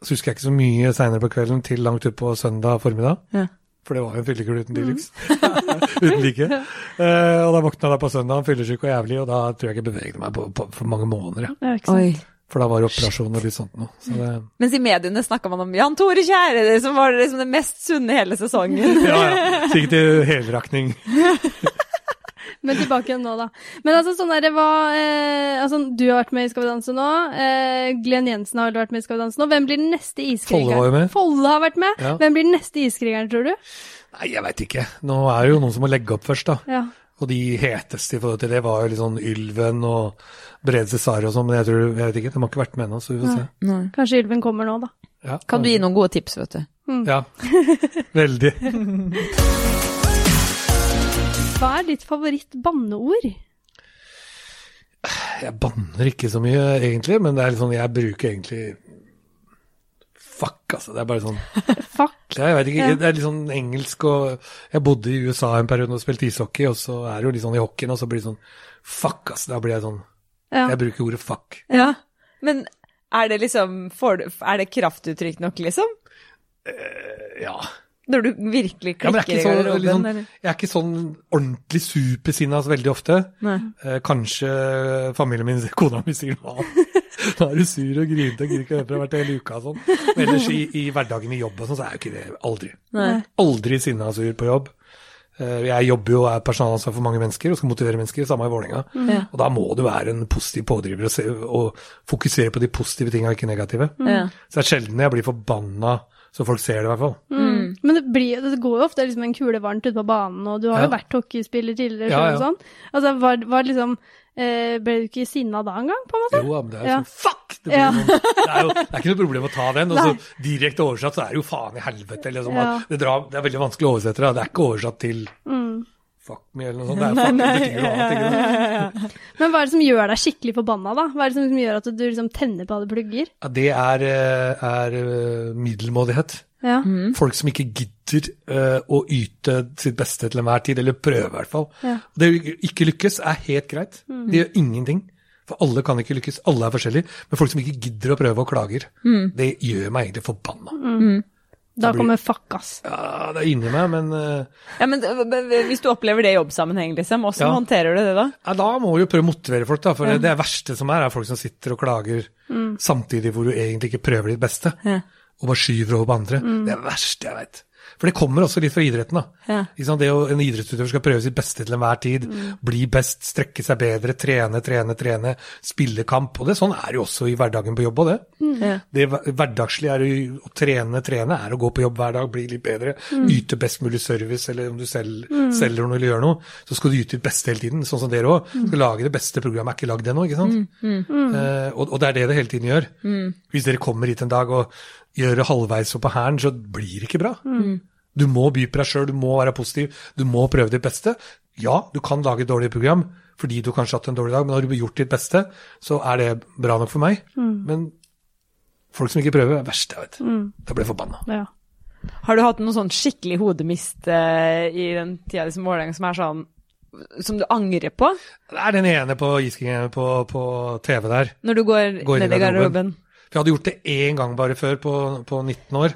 Så husker jeg ikke så mye seinere på kvelden til langt utpå søndag formiddag. Ja. For det var jo en fyllekule uten Dilux. [LAUGHS] uten like. [LAUGHS] Eh, og da våkna jeg på søndag, fyllesyk og jævlig, og da tror jeg ikke jeg beveget meg på, på, for mange måneder. Ja. Ja. Oi. For da var det operasjon og litt sånt noe. Så det, Mens i mediene snakka man om Jan Tore Kjære, som var liksom det mest sunne hele sesongen. [LAUGHS] ja, ja. Sikkert i helrakning. Men tilbake igjen nå, da. Men altså, sånn er det hva eh, Altså, du har vært med i Skal vi danse nå. Eh, Glenn Jensen har vel vært med i Skal vi danse nå. Hvem blir den neste iskrigeren? Folle var jo med. Folle har vært med. Ja. Hvem blir den neste iskrigeren, tror du? Nei, jeg veit ikke. Nå er det jo noen som må legge opp først, da. Ja. Og de heteste i forhold til det var jo litt sånn Ylven og Brede Cesare og sånn, men jeg tror, jeg vet ikke, de har ikke vært med ennå, så vi får se. Kanskje Ylven kommer nå, da. Ja, Kan du gi noen gode tips, vet du? Ja, [LAUGHS] veldig. [LAUGHS] Hva er ditt favoritt-banneord? Jeg banner ikke så mye, egentlig, men det er litt sånn, jeg bruker egentlig Fuck, altså. Det er bare sånn [LAUGHS] Fuck. Ja, Jeg vet ikke, det er litt sånn engelsk og Jeg bodde i USA en periode og spilte ishockey, og så er det jo litt sånn i hockeyen, og så blir det sånn Fuck, altså. Da blir jeg sånn Ja. Jeg bruker ordet fuck. Ja. Men er det liksom Er det kraftuttrykk nok, liksom? Ja. Når du virkelig jeg er klikker ja, i garderoben, sånn, jeg er ikke sånn ordentlig supersinna så veldig ofte. Eh, kanskje familien min, [LAUGHS] kona mi, sier noe annet. [LAUGHS] Da er du sur og grinete og gidder ikke høre på hvert hele uka og sånn. Men ellers i, i hverdagen i jobb og sånn, så er jo ikke det aldri. Nei. Aldri sinna og sur på jobb. Eh, Jeg jobber jo og er personalansvar for mange mennesker og skal motivere mennesker, samme i Vålerenga. Ja. Og da må du være en positiv pådriver og, se, og fokusere på de positive tinga, ikke negative. Ja. Så det er sjelden jeg blir forbanna så folk ser det, i hvert fall. Mm. Men det, blir, det går jo ofte liksom en kule varmt ute på banen, og du har jo vært hockeyspiller tidligere Ja, ja. og sånn. Altså, var, var liksom eh, Ble du ikke sinna da engang, på en måte? Jo, men det er jo Ja. sånn fuck! Det, blir Ja. sånn, det, er jo, det er ikke noe problem å ta den. Og så direkte oversatt så er det jo faen i helvete. Eller Ja. det, drar, det er veldig vanskelig å oversette det. Det er ikke oversatt til Mm. Fuck me eller noe sånt. [LAUGHS] Det, er fuck, det betyr noe annet. Ikke sant? Men hva er det som gjør deg skikkelig forbanna, da? Hva er det som gjør at du liksom tenner på alle plugger? Ja, det er, eh, er eh, middelmådighet. Ja. Folk som ikke gidder uh, å yte sitt beste til enhver tid, eller prøve i hvert fall. Ja. Det å ikke lykkes er helt greit. Det gjør ingenting. For alle kan ikke lykkes, alle er forskjellige. Men folk som ikke gidder å prøve og klager, det gjør meg egentlig forbanna. Da kommer fuck, ass. Ja, det er inni meg, men eh, ja, men øh, øh, hvis du opplever det i jobbsammenheng, liksom, hvordan Ja. håndterer du det da? ja, da må du jo prøve å motivere folk, da. For det, det verste som er, er folk som sitter og klager samtidig hvor du egentlig ikke prøver ditt beste. Ja. Og bare skyver over på andre. Det er det verste jeg veit. For det kommer også litt fra idretten, da. Ja. Det å, En idrettsutøver skal prøve sitt beste til enhver tid. Bli best, strekke seg bedre, trene, trene, trene. Spille kamp. Og det, sånn er det jo også i hverdagen på jobb og det. Ja. Det hverdagslige er å, å trene, trene er å gå på jobb hver dag, bli litt bedre. Yte best mulig service, eller om du selv, selger noe eller gjør noe, så skal du yte ditt beste hele tiden. Sånn som dere òg. Skal lage det beste programmet, er ikke lagd ennå, ikke sant. Eh, og, og det er det det hele tiden gjør. Hvis dere kommer hit en dag og gjør det halvveis og på hæren, så blir det ikke bra. Du må by på deg sjøl, du må være positiv, du må prøve ditt beste. Ja, du kan lage et dårlig program fordi du kanskje har hatt en dårlig dag, men har du gjort ditt beste, så er det bra nok for meg. Men folk som ikke prøver, er verst, jeg vet. Da blir jeg forbanna. Ja. Har du hatt noe sånn skikkelig hodemist uh, i den tida liksom Vålerenga som er sånn som du angrer på Det er den ene på iskingen på, på TV der. når du går, Går ned i garderoben. Vi For jeg hadde gjort det én gang bare før, på, på 19 år.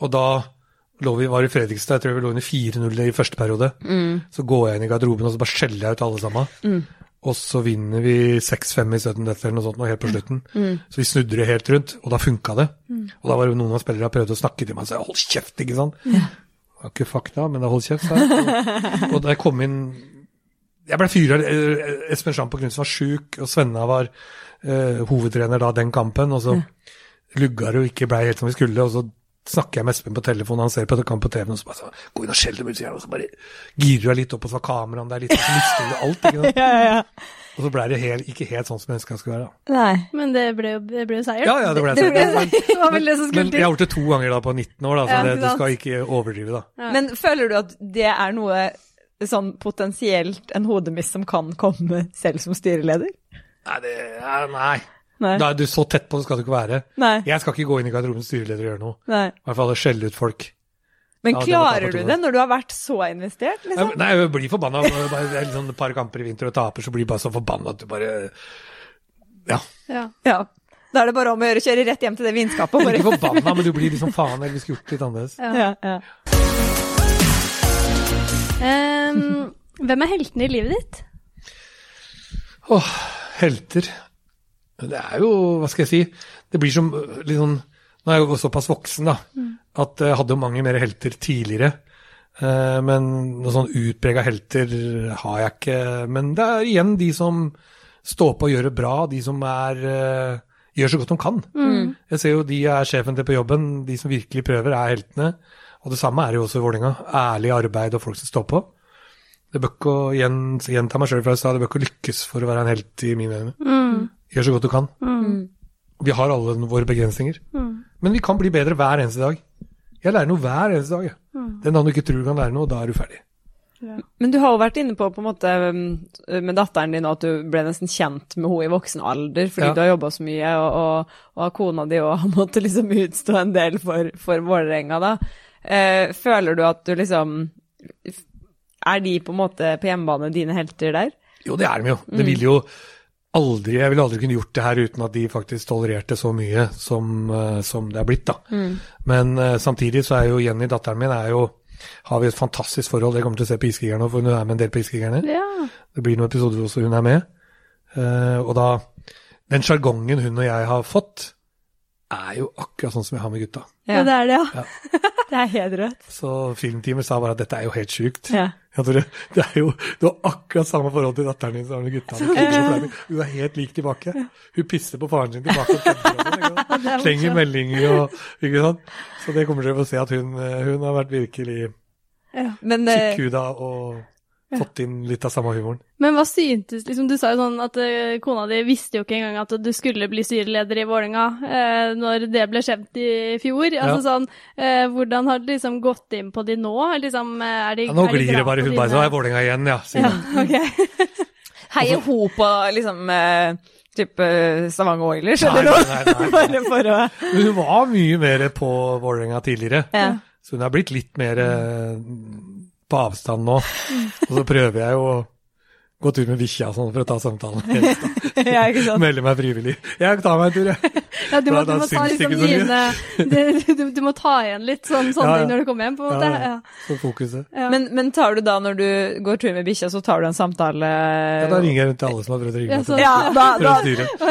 Og da lå vi, var i Fredrikstad, jeg tror vi lå under 4-0 i første periode. Så går jeg inn i garderoben og så bare skjeller jeg ut alle sammen. Og så vinner vi 6-5 i 17 dette eller noe sånt nå helt på slutten. Så vi snudde det helt rundt, og da funka det. Og da var det noen av spillerne prøvde å snakke til meg og sa hold kjeft, ikke sant. Det var ikke fakta, men det holdt kjeft, sa jeg. Og, og da jeg kom inn Jeg ble fyra. Espen Schamp og Knutsen var sjuk, og Svenna var eh, hovedtrener da den kampen. Og så lugga det jo ikke blei helt som vi skulle. og så snakker jeg med Espen på telefonen, han ser på kamp på TV-en, og så bare så, gå inn og skjell dem ut, sier han, og så bare girer du deg litt opp, og så var kameraene der litt, og så mister du alt. ikke sant? [LAUGHS] Ja, ja, ja. Og så ble det helt, ikke helt sånn som jeg ønska det skulle være. da. Nei. Men det ble jo, det seier. Ja, ja, det ble Det, sånn. ble, Men, det var vel det som men jeg har gjort det to ganger da på 19 år, da, så Ja, det, du skal ikke overdrive, da. Ja. Men føler du at det er noe sånn potensielt en hodemiss som kan komme selv som styreleder? Nei, det er, nei. Nei. Da er du så tett på, det skal du ikke være. Nei. Jeg skal ikke gå inn i garderobens styreleder og gjøre noe. Nei. I hvert fall skjelle ut folk. Men Ja, klarer du det når du har vært så investert, liksom? Nei, jeg blir forbanna. Liksom et par kamper i vinter og taper, så blir du bare så forbanna at du bare Ja. Ja. Ja. Da er det bare om å gjøre å kjøre rett hjem til det vinskapet Du bare Ikke forbanna, men du blir liksom [LAUGHS] faen, eller vi skulle gjort det litt annerledes. Ja. ja, ja. Ehm, hvem er heltene i livet ditt? Åh, helter. Det er jo, hva skal jeg si, det blir som øh, litt sånn Nå er jeg jo såpass voksen, da, at jeg hadde jo mange mer helter tidligere. Eh, Men noen sånn utprega helter har jeg ikke. Men det er igjen de som står på og gjør det bra, de som er eh, gjør så godt de kan. Jeg ser jo de er sjefen til på jobben, de som virkelig prøver, er heltene. Og det samme er det jo også i Vålerenga. Ærlig arbeid og folk som står på. Det bør ikke gjenta meg sjøl fra i stad, det bør ikke lykkes for å være en helt i mine øyne. Gjør så godt du kan. Vi har alle våre begrensninger. Men vi kan bli bedre hver eneste dag. Jeg lærer noe hver eneste dag. jeg. Den dagen du ikke tror du kan lære noe, da er du ferdig. Men du har jo vært inne på på en måte um, med datteren din at du ble nesten kjent med henne i voksen alder fordi Ja. du har jobba så mye, og, og, og kona di òg har måttet liksom utstå en del for, for Vålerenga, da. Eh, føler du at du liksom Er de på en måte på hjemmebane dine helter der? Jo, det er de jo. Det vil jo aldri Jeg ville aldri kunne gjort det her uten at de faktisk tolererte så mye som, eh, som det er blitt, da. Men eh, samtidig så er jo Jenny, datteren min, er jo har vi et fantastisk forhold. Jeg kommer til å se på Iskrigerne for hun er med en del på Iskrigerne. Ja. Det blir noen episoder hvor hun er med. Uh, og da Den sjargongen hun og jeg har fått, er jo akkurat sånn som jeg har med gutta. ja, det er det, ja. [LAUGHS] Det er helt rødt. Så filmteamet sa bare at dette er jo helt sjukt. Ja. Ja, det, det er jo, du har akkurat samme forhold til datteren din som med gutta. kidder. Hun er helt lik tilbake. Hun pisser på faren sin tilbake og sånn, [LAUGHS] er Slenger meldinger og ikke sant. Så det kommer dere til å se at hun, hun har vært virkelig ja. Men eh, og fått inn litt av samme humoren. Men hva syntes liksom, Du sa jo sånn at uh, kona di visste jo ikke engang at du skulle bli styreleder i Vålerenga uh, når det ble kjent i fjor. Altså Ja. sånn, uh, Hvordan har det liksom gått inn på de nå? Liksom, er de, Ja, nå er glir det bare. Hun bare så er Vålerenga igjen, ja. Ja, okay. ok. [LAUGHS] heier hun på liksom type Stavanger Oilers, Nei, eller noe? nei, nei, nei. [LAUGHS] Bare for å hun var mye mer på Vålerenga tidligere. Ja. Så hun har blitt litt mer på avstand nå. Og så prøver jeg jo gå tur med bikkja og sånn for å ta samtalen. [LAUGHS] ja, ikke sant. Melde meg frivillig. Jeg tar meg en tur, jeg. Ja, du må, du må ta liksom det- [LAUGHS] du, du må ta igjen litt sånn, sånn Ja, ja. når du kommer hjem, på en måte. ja. Ja. Så fokuset. Ja. Men, men tar du da, når du går tur med bikkja, så tar du en samtale Ja, da ringer jeg rundt til alle som har prøvd å ringe meg. så- Ja, da, da.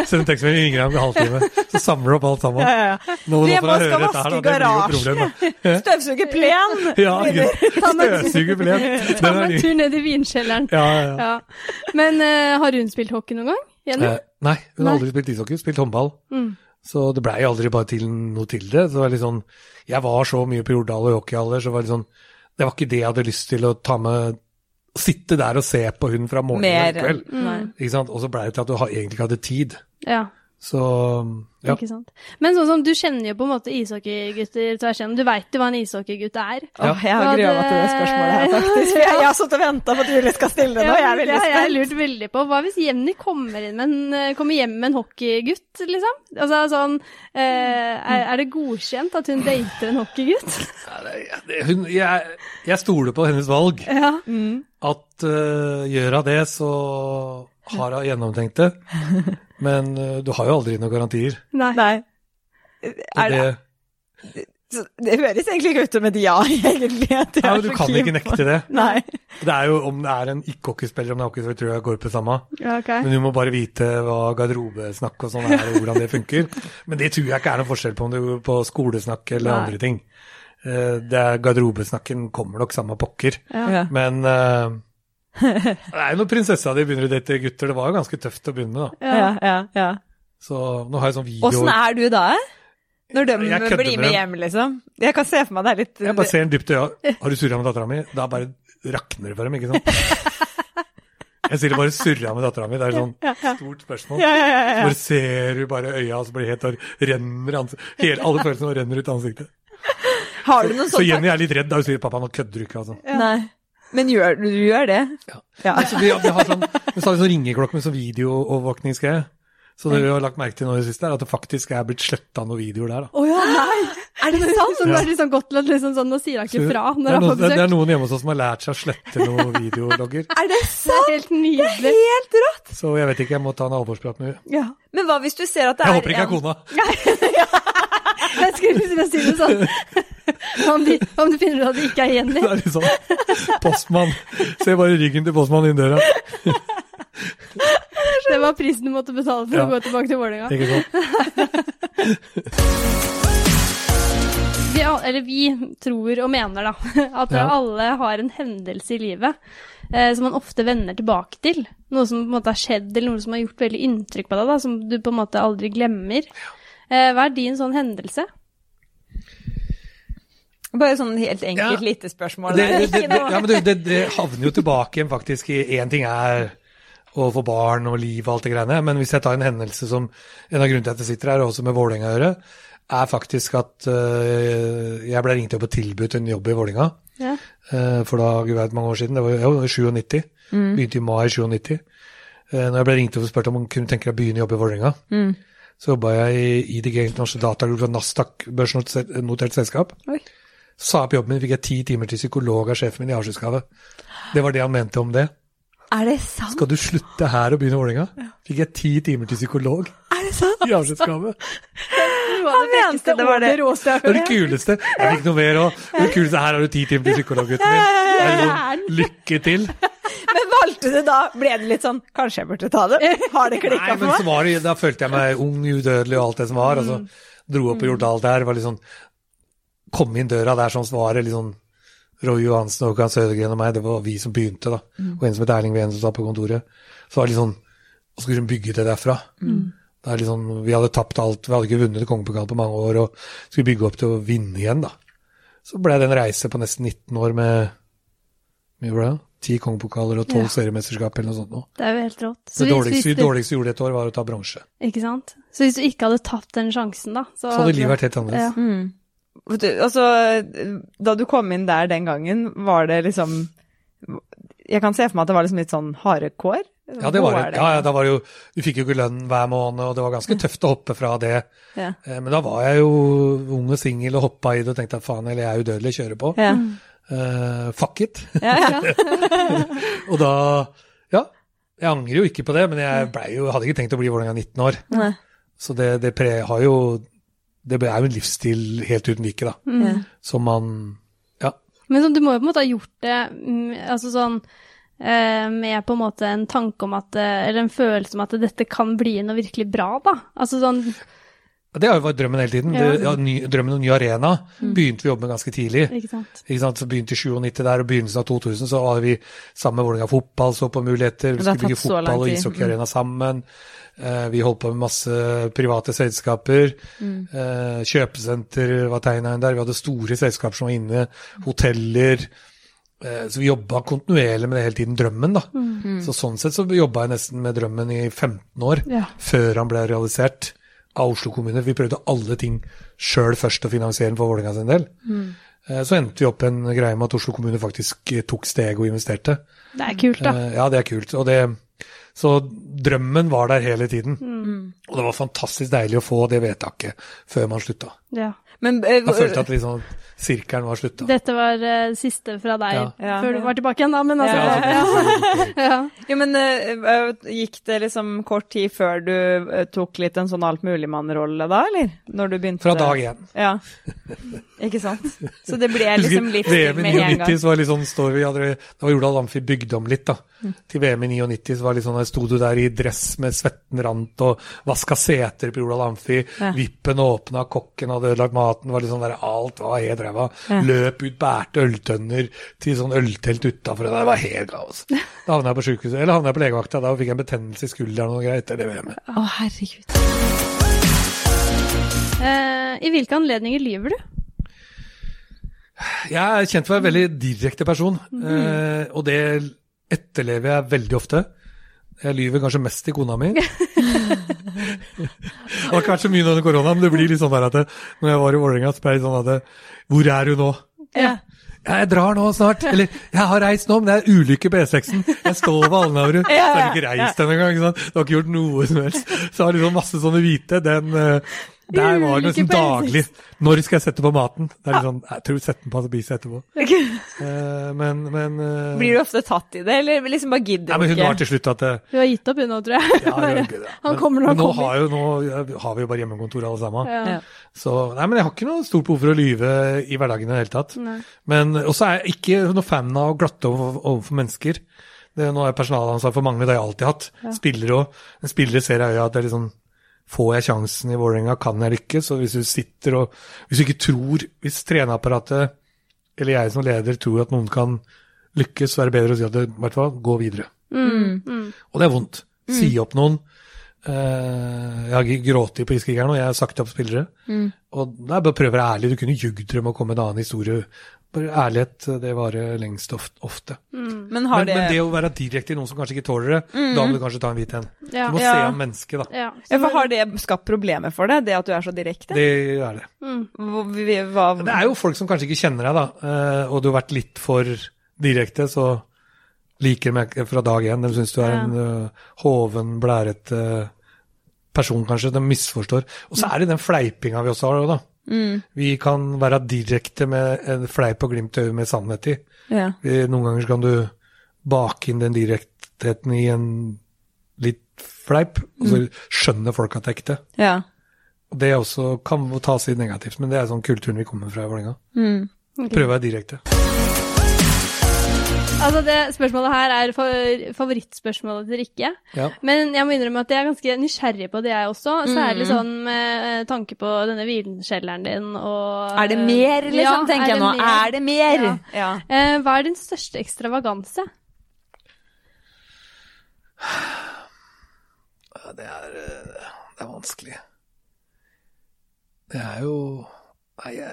Send en tekstmelding, ringer jeg om en halvtime. Så samler du opp alt sammen. ja, ja. Nå, Vi nå er får jeg høre dette her, da. Det blir jo problem, da. [LAUGHS] Støvsuge plen! Ja, støvsuge plen. Ta meg en tur ned i vinkjelleren. Ja, ja, ja. Ja. [LAUGHS] Men uh, har hun spilt hockey noen gang? Jenny? Eh, nei, hun har Nei. aldri spilt ishockey, spilt håndball. Mm. Så det blei aldri bare til noe til det. Så det var litt sånn, jeg var så mye på Jordal og hockeyhaller, så var det sånn, det var ikke det jeg hadde lyst til å ta med Sitte der og se på hun fra morgen til kveld. Mm. Ikke sant? Og så blei det til at du egentlig ikke hadde tid. Ja. Så ja. Ikke sant. Men sånn som du kjenner jo på en måte ishockeygutter tvers igjennom. Du veit jo hva en ishockeygutt er. Ja. Jeg har grua meg til det det- spørsmålet her, faktisk. [LAUGHS] Jeg, jeg har sittet og venta på at Julie skal stille det nå. Jeg er det veldig har jeg spent. lurt veldig på. Hva hvis Jenny kommer, inn med en, eh, kommer hjem med en hockeygutt, liksom? Altså sånn eh, er, er det godkjent at hun dater en hockeygutt? [LAUGHS] Ja, det- det- Hun, jeg, jeg stoler på hennes valg. Ja. At uh, gjør hun det, så har hun gjennomtenkt det. [LAUGHS] Men eh, du har jo aldri noen garantier. Nei. Nei. Er det, det, så det høres egentlig ikke ut som et ja, [LAUGHS] egentlig. at jeg ja, er men du så kan ikke nekte det. Nei. Det er jo Om det er en ikke-hockeyspiller, om det er hockeyspiller, tror jeg går på det samme. Ja, ok. Men du må bare vite hva garderobesnakk og sånn er, og hvordan det funker. Men det tror jeg ikke er noen forskjell på om du går på skolesnakk eller Nei. andre ting. eh, det er garderobesnakken kommer nok samme pokker. Ja. Men eh, det er jo når prinsessa di begynner å date gutter, det var jo ganske tøft å begynne med, da. Ja, ja, ja. Så nå har jeg sånn video Åssen er du da? Når de blir med hjem, liksom? Jeg kan se for meg det er litt Jeg bare ser en dypt i øya. Har du surra med dattera mi? Da bare rakner det for dem, ikke sant? [LAUGHS] Jeg sier det bare surra med dattera mi. Det er et sånn stort spørsmål. Ja, ja, ja, Så bare ser du bare øya, og så blir det helt og renner ansiktet. Hele, alle følelsene renner ut av ansiktet. Har du noe Så sånt? Jenny er litt redd da hun sier 'pappa, nå kødder du ikke', altså. Nei. Men gjør, du gjør det? Ja. Ja. Altså, vi, vi har sånn, vi har sånn ringeklokke med sånn videoovervåkningsgreie. Så det vi har lagt merke til nå i det siste, er at det faktisk er blitt sletta noen videoer der. Å oh, ja, nei! Er det sant? Så nå er det liksom godt at liksom sånn, nå sier han ikke fra når han får besøk. det er noen hjemme hos oss som har lært seg å slette noen [LAUGHS] videologger. Er det sant? Det er helt nydelig. Det er Helt rått! Så jeg vet ikke, jeg må ta en alvorsprat med henne. Ja. Men hva hvis du ser at det Jeg er håper ikke det er kona. [LAUGHS] Jeg skulle til å si det sånn. Om, de, om du finner ut at det ikke er Jenny. Det er litt sånn postmann. Se bare ryggen til postmannen inn døra. Det var prisen du måtte betale for Ja. å gå tilbake til Vålerenga. Ikke sant? [LAUGHS] Vi, eller vi tror og mener da, at Ja. alle har en hendelse i livet eh, som man ofte vender tilbake til. Noe som på en måte har skjedd, eller noe som har gjort veldig inntrykk på deg, da, som du på en måte aldri glemmer. Eh, hva er din sånn hendelse? Bare sånn helt enkelt Ja. lite spørsmål. Det, det, det, det, [LAUGHS] ja, men det, det, det havner jo tilbake igjen faktisk i én ting er å få barn og liv og alt det greiene, men hvis jeg tar en hendelse som en av grunnene til at jeg sitter her, også med Vålerenga å gjøre, er faktisk at uh, jeg ble ringt opp og tilbudt en jobb i Vålerenga. Ja. Uh, for da, gud vet mange år siden, det var jo 97. Begynte i mai 97. Uh, når jeg ble ringt opp og spurt om hun kunne tenke deg å begynne å jobbe i Vålerenga, Mm. Så jobba jeg i IDG Internasjonal Datagroup fra Nasdaq børsnotert selskap. Oi. Sa opp jobben min, fikk jeg ti timer til psykolog av sjefen min i avskjedsgave. Det var det han mente om det. Er det sant? Skal du slutte her og begynne i Vålerenga? Fikk jeg ti timer til psykolog Er det sant? i avskjedsgave. [LAUGHS] Noe av Han det mente det var det. det Det er det kuleste. Jeg fikk noe mer òg. Det kuleste her har du ti timer til psykolog, gutten min. Sånn, lykke til. [LAUGHS] Men valgte du da Ble det litt sånn Kanskje jeg burde ta det? Har det klikka for men så meg? var det, da følte jeg meg ung, udødelig og alt det som var. Og så dro opp og gjorde alt det her. Var litt sånn Kom inn døra der som svaret, var litt sånn Roy Johansen og Håkan Sødergren og meg, det var vi som begynte, da. Og en som het Erling Ven som satt på kontoret. Så var det litt sånn Og skulle hun bygge det derfra. Det er litt sånn, Vi hadde tapt alt, vi hadde ikke vunnet kongepokal på mange år, og skulle bygge opp til å vinne igjen, da. Så ble det en reise på nesten 19 år med mye ble det? Ti kongepokaler og tolv Ja. seriemesterskap eller noe sånt. Nå. Det er jo helt rått. Så Det dårligste, du- dårligste vi gjorde et år, var å ta bronse. Ikke sant? Så hvis du ikke hadde tatt den sjansen, da Så, Så hadde livet vært helt annerledes. Ja. Mm. Du, altså, da du kom inn der den gangen, var det liksom Jeg kan se for meg at det var liksom litt sånn harde kår? Ja, det var det. Ja, ja, da var det jo, du fikk jo ikke lønn hver måned, og det var ganske tøft å hoppe fra det. Ja. Eh, Men da var jeg jo ung og singel og hoppa i det og tenkte at faen, eller jeg er udødelig, kjører på. Ja. Eh, fuck it. Ja, ja. [LAUGHS] og da, ja. Jeg angrer jo ikke på det, men jeg jo, hadde ikke tenkt å bli Vålerenga 19 år. Nei. Så det, det pre, har jo Det er jo en livsstil helt uten like, da. Ja. Som man Ja. Men så, du må jo på en måte ha gjort det mm, altså sånn med på en måte en tanke om at eh, Eller en følelse om at dette kan bli noe virkelig bra, da. Altså sånn Det har jo vært drømmen hele tiden. Ja. Det, ja, ny, drømmen om ny arena begynte vi å jobbe med ganske tidlig. Ikke sant. Ikke sant? Så begynte i 97 der, og begynnelsen av 2000 så var vi sammen med Vålerenga fotball, så på muligheter. Vi skulle bygge fotball og ishockeyarena ishockeyarena sammen. Uh, vi holdt på med masse private selskaper. Mm. Uh, kjøpesenter var tegna inn der. Vi hadde store selskaper som var inne. Hoteller. Eh, så vi jobba kontinuerlig med det hele tiden. Drømmen, da. Mm. Så sånn sett så jobba jeg nesten med drømmen i 15 år, Ja. før han ble realisert av Oslo kommune. Vi prøvde alle ting sjøl først å finansiere den for Vålerenga sin del. Mm. Så endte vi opp en greie med at Oslo kommune faktisk eh, tok steg og investerte. Det er kult, da. Eh, Ja, det er kult. Og det, så drømmen var der hele tiden. Mm. Og det var fantastisk deilig å få det vedtaket før man slutta. Ja. Men eh, Jeg følte at liksom sirkelen var slutta. Dette var uh, siste fra deg Ja. Ja. før du var tilbake igjen, da. Men altså Ja, ja, [LAUGHS] ja. Men eh, gikk det liksom kort tid før du tok litt en sånn altmuligmann-rolle da, eller? Når du begynte Fra dag én. Ja. Ikke sant? Så det ble liksom litt VM i med en 99 gang. så var litt sånn, står vi, hadde, da var Jordal Amfi bygd om litt, da. Mm. Til VM i 99 så var litt sånn, der sto du der i dress med svetten rant og vaska seter på Jordal Amfi. Ja. Vippen åpna, kokken hadde ødelagt maten, var sånn der, alt var helt ræva. Løp ut, bærte øltønner til sånn øltelt utafor. Det var helt kaos. Da havna jeg på sykehuset, eller havna jeg på legevakta. Da fikk jeg en betennelse i skulderen og noe greier etter det VM-et. Å, herregud. Eh, I hvilke anledninger lyver du? Jeg er kjent for å være en veldig direkte person, eh, og det etterlever jeg veldig ofte. Jeg lyver kanskje mest til kona mi. [LAUGHS] det har ikke vært så mye under korona, men det blir litt sånn der at det, når jeg var i Vålerenga, ble det sånn at det, Hvor er du nå? Ja. Ja, jeg drar nå snart. Eller, jeg har reist nå, men det er ulykke på E6-en. Jeg står ved Alnabru. [LAUGHS] Så jeg har ikke reist den engang. Du har ikke gjort noe som helst. Så har liksom masse sånne hvite. Den, eh, der var det E6. daglig. Når skal jeg sette på maten? Det er litt sånn, jeg tror jeg setter den på, så spiser jeg [LAUGHS] Okay. Uh, men, men uh, Blir du ofte tatt i det, eller liksom bare gidder du ikke? Nei, men hun var til slutt at eh, hun har gitt opp hun nå, tror jeg. ja, det var. Han kommer når han kommer. nå. Har jo, nå har vi jo bare hjemmekontor alle sammen. Ja. Ja. Så nei, men jeg har ikke noe stort behov for å lyve i hverdagen i det hele tatt. Nei. Men også er jeg ikke noe fan av å glatte over, overfor mennesker. Det, nå er jeg personalansvar for mange, det har jeg alltid hatt. Spillere òg. Spillere ser jeg i øya at det er litt sånn Får jeg sjansen i Vålerenga, kan jeg lykkes? Og hvis du sitter og Hvis du ikke tror Hvis trenerapparatet eller jeg som leder tror at noen kan lykkes, så er det bedre å si at det, i hvert fall, gå videre. Mm. Mm. Og det er vondt. Si opp noen. Uh, jeg har grått på Iskrigeren, og jeg har sagt opp spillere. Og det er bare å prøve å være ærlig. Du kunne jugd dem og komme med en annen historie. Bare ærlighet, det varer lengst ofte. ofte. Men har Men, det, men det å være direkte i noen som kanskje ikke tåler det, da må du kanskje ta en hvit en. Ja. Du må Ja. se an mennesket, da. Ja. ja, for har det skapt problemer for deg, det at du er så direkte? Det er det. Mm. Hva, Det er jo folk som kanskje ikke kjenner deg, da, eh, og du har vært litt for direkte, så liker de deg fra dag én. De syns du er en uh, hoven, blærete person, kanskje. De misforstår. Og så er det den fleipinga vi også har, da. Vi kan være direkte med en fleip og glimt i øyet med sannhet i. ja. Noen ganger kan du bake inn den direktheten i en litt fleip, og så skjønner folk at det er ekte. ja. Det også kan tas i negativt, men det er sånn kulturen vi kommer fra i Vålerenga. Mm. Prøve å være direkte. Altså, det spørsmålet her er favorittspørsmålet til Rikke. Ja. Men jeg må innrømme at jeg er ganske nysgjerrig på det, jeg også. Særlig Mm. sånn med tanke på denne vinkjelleren din og Er det mer, liksom, Ja, tenker er jeg nå. mer? Er det mer? Ja. Ja. Eh, hva er din største ekstravaganse? Det er, eh, det er vanskelig. Det er jo Nei, jeg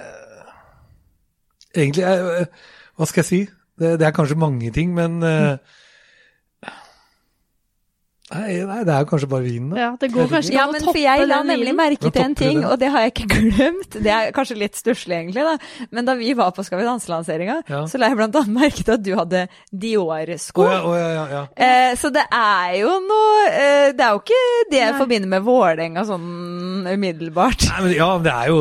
Egentlig er Hva skal jeg si? Det, det er kanskje mange ting, men eh, Nei, nei, det er kanskje bare vinen, da. Ja, det går kanskje Ja, men for jeg la nemlig merke til en ting, og det har jeg ikke [LAUGHS] glemt. Det er kanskje litt stusslig, egentlig, da. Men da vi var på Skal vi danse-lanseringa, Ja. så la jeg blant annet merke til at du hadde Dior-sko. Oh, ja, oh, ja, ja, ja. Eh, så det er jo noe eh, Det er jo ikke det jeg Nei. forbinder med Vålerenga sånn umiddelbart. Nei, men ja, det er jo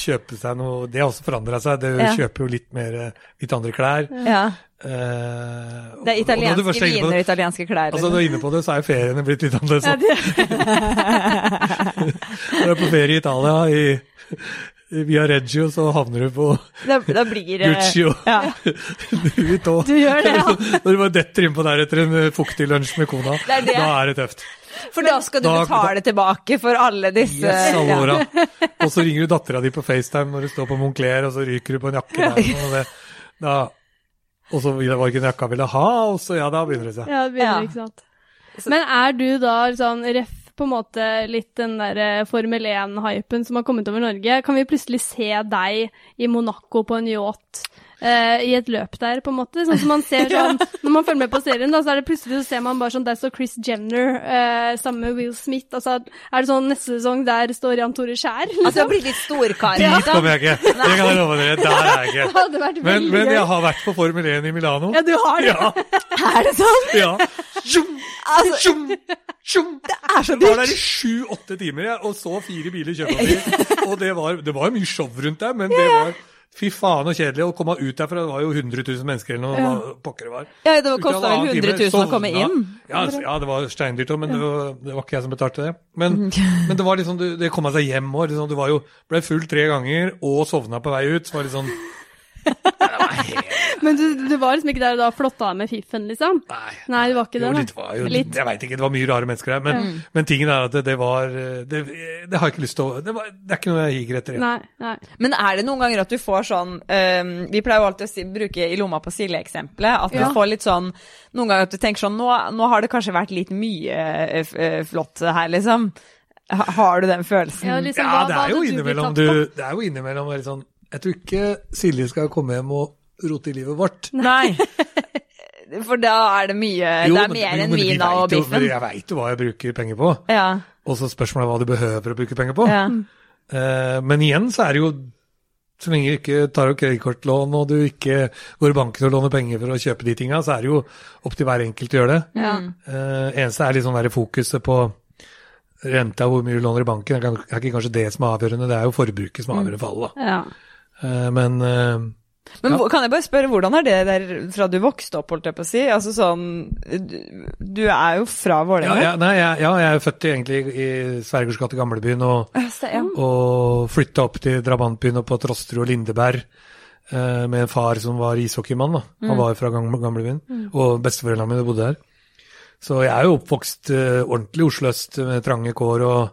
kjøpe seg noe Det har også forandra seg. Det Ja. kjøper jo litt mer eh, litt andre klær. Ja. Eh, Det er italienske viner og italienske klær. Altså, du er inne på det, så er jo feriene blitt litt annerledes. Ja, det, [LAUGHS] Når du er på ferie i Italia, i, via Reggio, så havner du på da, da blir Gucci og ja. [LAUGHS] Louis Vuitton. du gjør det, ja. [LAUGHS] Når du bare detter innpå der etter en eh, fuktig lunsj med kona, Det er det. da er det tøft. For da skal du Da- betale tilbake for alle disse Yes, alle ja. Og så ringer du dattera di på FaceTime når du står på Moncler, og så ryker du på en jakke der. Og, det, da, og så var det ikke en jakka jeg ville ha, og så ja, da begynner det seg. Ja, det begynner, Ja. ikke sant. Men er du da sånn ref på en måte litt den der eh, Formel 1-hypen som har kommet over Norge? Kan vi plutselig se deg i Monaco på en yacht eh, i et løp der, på en måte? Sånn som man ser [LAUGHS] sånn Når man følger med på serien, da, så er det plutselig så ser man bare sånn Der står Chris Jenner eh, sammen med Will Smith. Altså, er det sånn neste sesong der står Jan Tore Skjær? Altså, Liksom? blir litt storkar. Dit liksom. kommer jeg ikke. Det kan jeg love dere. Der er jeg ikke. [LAUGHS] Men, men jeg har vært på Formel 1 i Milano. Ja, du har det. Ja. [LAUGHS] Er det sånn? ja. Tjum, Altså, tjum, tjum. det er så Jeg var der i sju-åtte timer jeg, og så fire biler kjøre forbi. Og det var, det var mye show rundt der, men det var Fy faen så kjedelig å komme ut derfra. Det var jo 100 000 mennesker eller noe. ja. pokker det var. Ja, det kosta vel 100 000 time, 000 å komme inn. Ja, ja det var steindyrt òg, men det var, det var ikke jeg som betalte det. Men, [LAUGHS] men det var liksom, du- det kom seg hjem òg. liksom, du var jo, ble full tre ganger og sovna på vei ut. Så var det sånn [LAUGHS] det var Men du, du var liksom ikke der og da flotta deg med fiffen, liksom? Nei. Nei, du var ikke Jo, det, litt, var jo, Litt. Jeg veit ikke, det var mye rare mennesker der. Men, men tingen er at det, det var det, det har jeg ikke lyst til å det, var, det er ikke noe jeg higer etter. Nei, nei. Men er det noen ganger at du får sånn um, Vi pleier jo alltid å si, bruke i lomma på Silje-eksempelet. At Ja. du får litt sånn Noen ganger at du tenker sånn Nå, nå har det kanskje vært litt mye f- øh, flott her, liksom. Har du den følelsen? Ja, liksom, Ja, hva, det hva er jo det, er jo innimellom du? Det er jo innimellom sånn Jeg tror ikke Silje skal komme hjem og rote i livet vårt. Nei. [LAUGHS] For da er det mye Jo, Det er mer enn vina og biffen. Jeg veit jo hva jeg bruker penger på. Ja. Og så spørsmålet er hva du behøver å bruke penger på. ja. Uh, men igjen så er det jo så lenge du ikke tar opp kredittkortlån og du ikke går i banken og låner penger for å kjøpe de tinga, så er det jo opp til hver enkelt å gjøre det. Ja. Uh, eneste er liksom være der fokuset på renta, hvor mye du låner i banken. Det er ikke kanskje det som er avgjørende, det er jo forbruket som er avgjørende for alle. Ja. Uh, men Men Ja. kan jeg bare spørre, hvordan er det der fra du vokste opp, holdt jeg på å si? Altså sånn Du, du er jo fra Vålerenga? ja, ja, ja, jeg er født egentlig i Svergers gate, Gamlebyen, og, Ja, og flytta opp til drabantbyen og på Trosterud og Lindeberg. eh, med en far som var ishockeymann. da. Han var jo fra Gamlebyen, Gamlebyen. Og besteforeldrene mine bodde der. Så jeg er jo oppvokst eh, ordentlig Oslo-øst med trange kår og,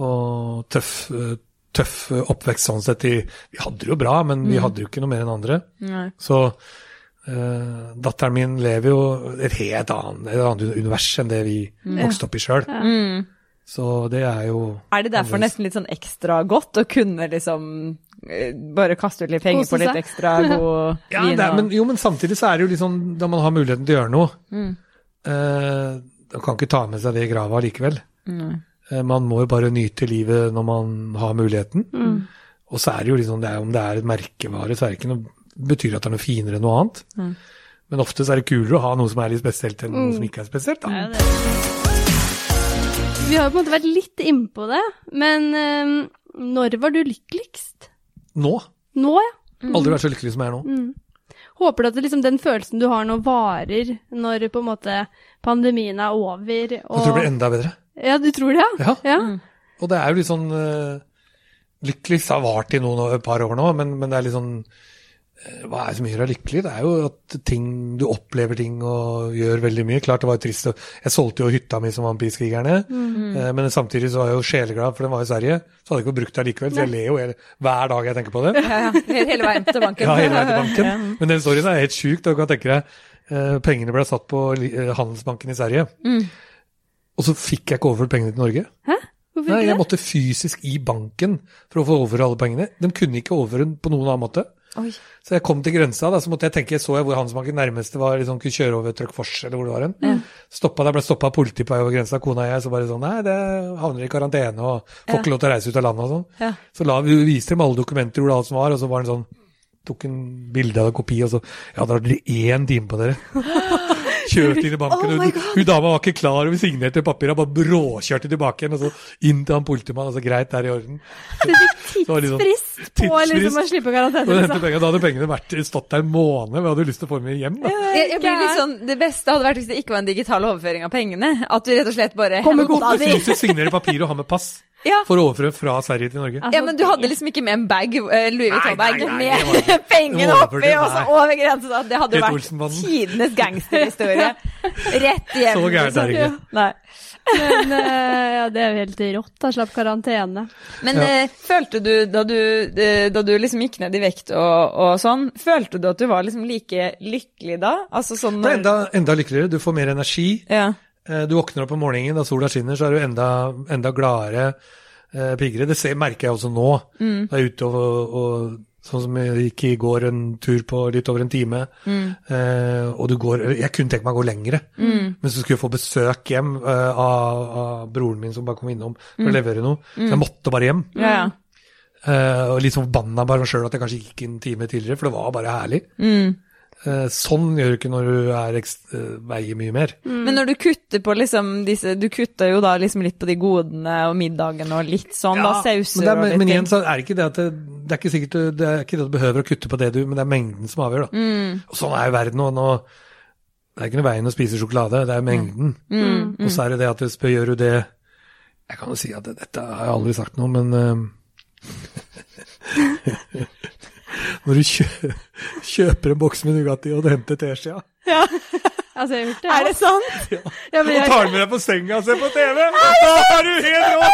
og tøff, eh, tøff oppvekst sånn sett. Vi hadde det jo bra, men vi hadde jo ikke noe mer enn andre. Nei. Så uh, datteren min lever jo et helt annet, et annet univers enn det vi vokste opp i sjøl. Mm. Så det er jo Er det derfor nesten litt sånn ekstra godt å kunne liksom eh, bare kaste ut litt penger på litt ekstra [LAUGHS] god Ja, vin? det er, men, jo, men samtidig så er det jo liksom da man har muligheten til å gjøre noe. Mm. Eh, man kan ikke ta med seg det i grava likevel. Mm. Eh, man må jo bare nyte livet når man har muligheten. Mm. Og så er det jo liksom, det er, om det er et merkevare, så er det ikke noe, betyr at det er noe finere enn noe annet. Mm. Men ofte så er det kulere å ha noe som er litt spesielt enn noe som ikke er spesielt. Da. Ja. Vi har jo på en måte vært litt innpå det, men eh, når var du lykkeligst? Nå. Nå, ja. Aldri vært så lykkelig som jeg er nå. Mm. Håper du at liksom, den følelsen du har nå, varer når på en måte pandemien er over? Jeg tror det blir enda bedre. Ja, du tror det, ja? Ja. ja? Og det er jo litt sånn uh, Lykkeligst har vart i noen, et par år nå, men, men det er litt sånn eh, Hva er det som gjør deg lykkelig? Det er jo at ting, du opplever ting og gjør veldig mye. Klart det var jo trist. Jeg solgte jo hytta mi som Vampirkrigerne, -hmm. men samtidig så var jeg jo sjeleglad, for den var i Sverige. Så hadde jeg ikke brukt det likevel, så jeg ler jo hele, hver dag jeg tenker på det. Ja, ja. Hele veien til banken. Ja, hele veien til banken. Men den storyen er helt sjuk. Du kan tenke deg, eh, pengene ble satt på eh, Handelsbanken i Sverige. Og så fikk jeg ikke overført pengene til Norge. Hæ? Hvorfor Nei, ikke jeg det? måtte fysisk i banken for å få overføre alle pengene. De kunne ikke overføre den på noen annen måte. Oi. Så jeg kom til grensa, da, så måtte jeg tenke, så jeg hvor Handelsbanken nærmeste var, liksom kunne kjøre over Trøkkfors eller hvor det var hen. Stoppa, der ble stoppa av politi på vei over grensa, kona og jeg, så bare sånn, nei, det havner i karantene, og får ikke lov til å reise ut av landet og sånn. Ja. Så la, vi viste dem alle dokumenter hvor det alt som var, og så var den sånn, tok en bilde av en kopi, og så, ja, da har dere én time på dere. [LAUGHS] Kjørte inn i banken, Oh hun, hun dama var ikke klar, og vi signerte papirene, bare bråkjørte tilbake igjen, og så inn til han politimannen, og så greit, det er i orden. Det litt sånn- Tidsfrist på liksom å slippe karantene. Liksom. da hadde pengene vært, stått der en måned, vi hadde lyst til å få dem med hjem, da. Jeg, jeg blir litt sånn, Det beste hadde vært hvis det ikke var en digital overføring av pengene. At du rett og slett bare Kom med hentet kota av di. de. Fysisk signere papir og ha med pass Ja. for å overføre fra Sverige til Norge. Ja, men du hadde liksom ikke med en bag, eh, Louis Vuitton-bag med pengene oppi og så over grensa. Det hadde vært tidenes gangsterhistorie. Rett hjem. Så gærent er det ikke. [LAUGHS] Nei. Men uh, ja, det er jo helt rått, da. Slapp karantene. Men Ja. uh, følte du, da du, da du liksom gikk ned i vekt og, og sånn, følte du at du var liksom like lykkelig da? Altså sånn Det er enda, enda lykkeligere, du får mer energi. Ja. Eh, Du våkner opp om morgenen, da sola skinner, så er du enda, enda gladere, eh, piggere. Det ser, merker jeg også nå. Da er ute og, og Sånn som jeg gikk i går en tur på litt over en time. Eh, og du går Jeg kunne tenkt meg å gå lengre, men så skulle jeg få besøk hjem eh, av, av broren min som bare kom innom for å levere noe. Så jeg måtte bare hjem. Ja, ja. Eh, og litt sånn forbanna bare meg sjøl at jeg kanskje gikk en time tidligere, for det var bare herlig. Eh, sånn gjør du ikke når du er eh, veier mye mer. Men når du kutter på liksom disse Du kutter jo da liksom litt på de godene og middagene og litt sånn, da sauser men, er, og litt men igjen så er det ikke det at det, det er ikke sikkert du- det er ikke det du behøver å kutte på det du, men det er mengden som avgjør, da. Mm. Og sånn er jo verden nå. nå det er ikke noe veien å spise sjokolade, det er mengden. Mm. Og så er det det at du spør, gjør du det Jeg kan jo si at det, dette har jeg aldri sagt noe, men eh, [LAUGHS] når du kjø kjøper en boks med Nugatti og du henter Ja, Altså, jeg har gjort det. Er det sant? Ja, men Og tar den med deg på senga og ser på TV! Da er du helt rå!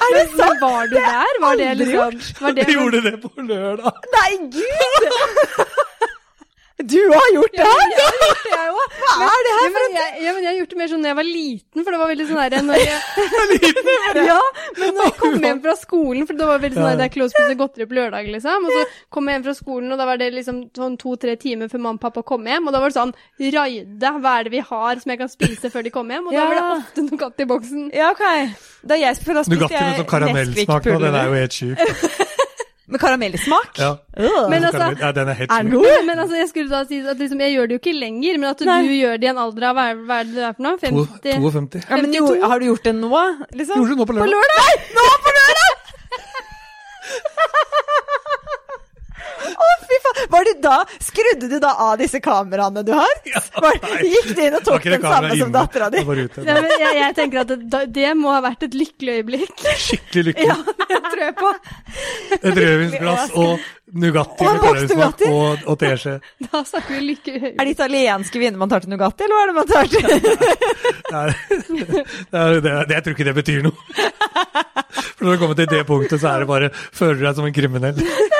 Er det sant? men var du der? Var det liksom var det, Jeg gjorde det på lørdag. Nei, gud! [LAUGHS] Du har gjort det? Ja, men jeg har gjort det, jeg òg. Hva er det her Ja, men jeg, ja, men jeg har gjort det mer sånn da jeg var liten, for det var veldig sånn der når jeg, [LAUGHS] [LAUGHS] Ja, men når jeg kom hjem fra skolen, for det var veldig sånn der, det er close spise godteri på lørdag, liksom. Og så kom jeg hjem fra skolen, og da var det liksom sånn to-tre timer før mamma og pappa kom hjem, og da var det sånn Raide, hva er det vi har som jeg kan spise før de kommer hjem? Og da var det Ja. ofte Nugatti i boksen. Ja, ok. Da jeg spiste, da spiste Nugatti med sånn karamellsmak nå, den er jo helt sjuk. [LAUGHS] Med karamellsmak? Ja. Uh. Men altså- ja, den er helt Er god? Men altså, jeg skulle da si at liksom, jeg gjør det jo ikke lenger, men at Nei. du gjør det i en alder av hva er, hva er det du er for noe? 50? 52. Ja, men jo, har du gjort det nå, liksom? Gjorde du nå på lørdag? Nei, nå på lørdag! Å, fy faen. Var det da, skrudde du da av disse kameraene du har? Var, gikk du inn og tok den samme som dattera di? Ja, jeg, jeg tenker at det, det må ha vært et lykkelig øyeblikk. [LAUGHS] Skikkelig lykkelig. Ja, det tror jeg på. Et rødvinsglass og Nugatti Og Nugatti. og, og teskje. Da snakker vi lykke. Er det italienske viner man tar til Nugatti, eller hva er det man tar til? [LAUGHS] Det er, det er, det jeg tror ikke det betyr noe. For når du kommer til det punktet, så er det bare føler du deg som en kriminell. [LAUGHS]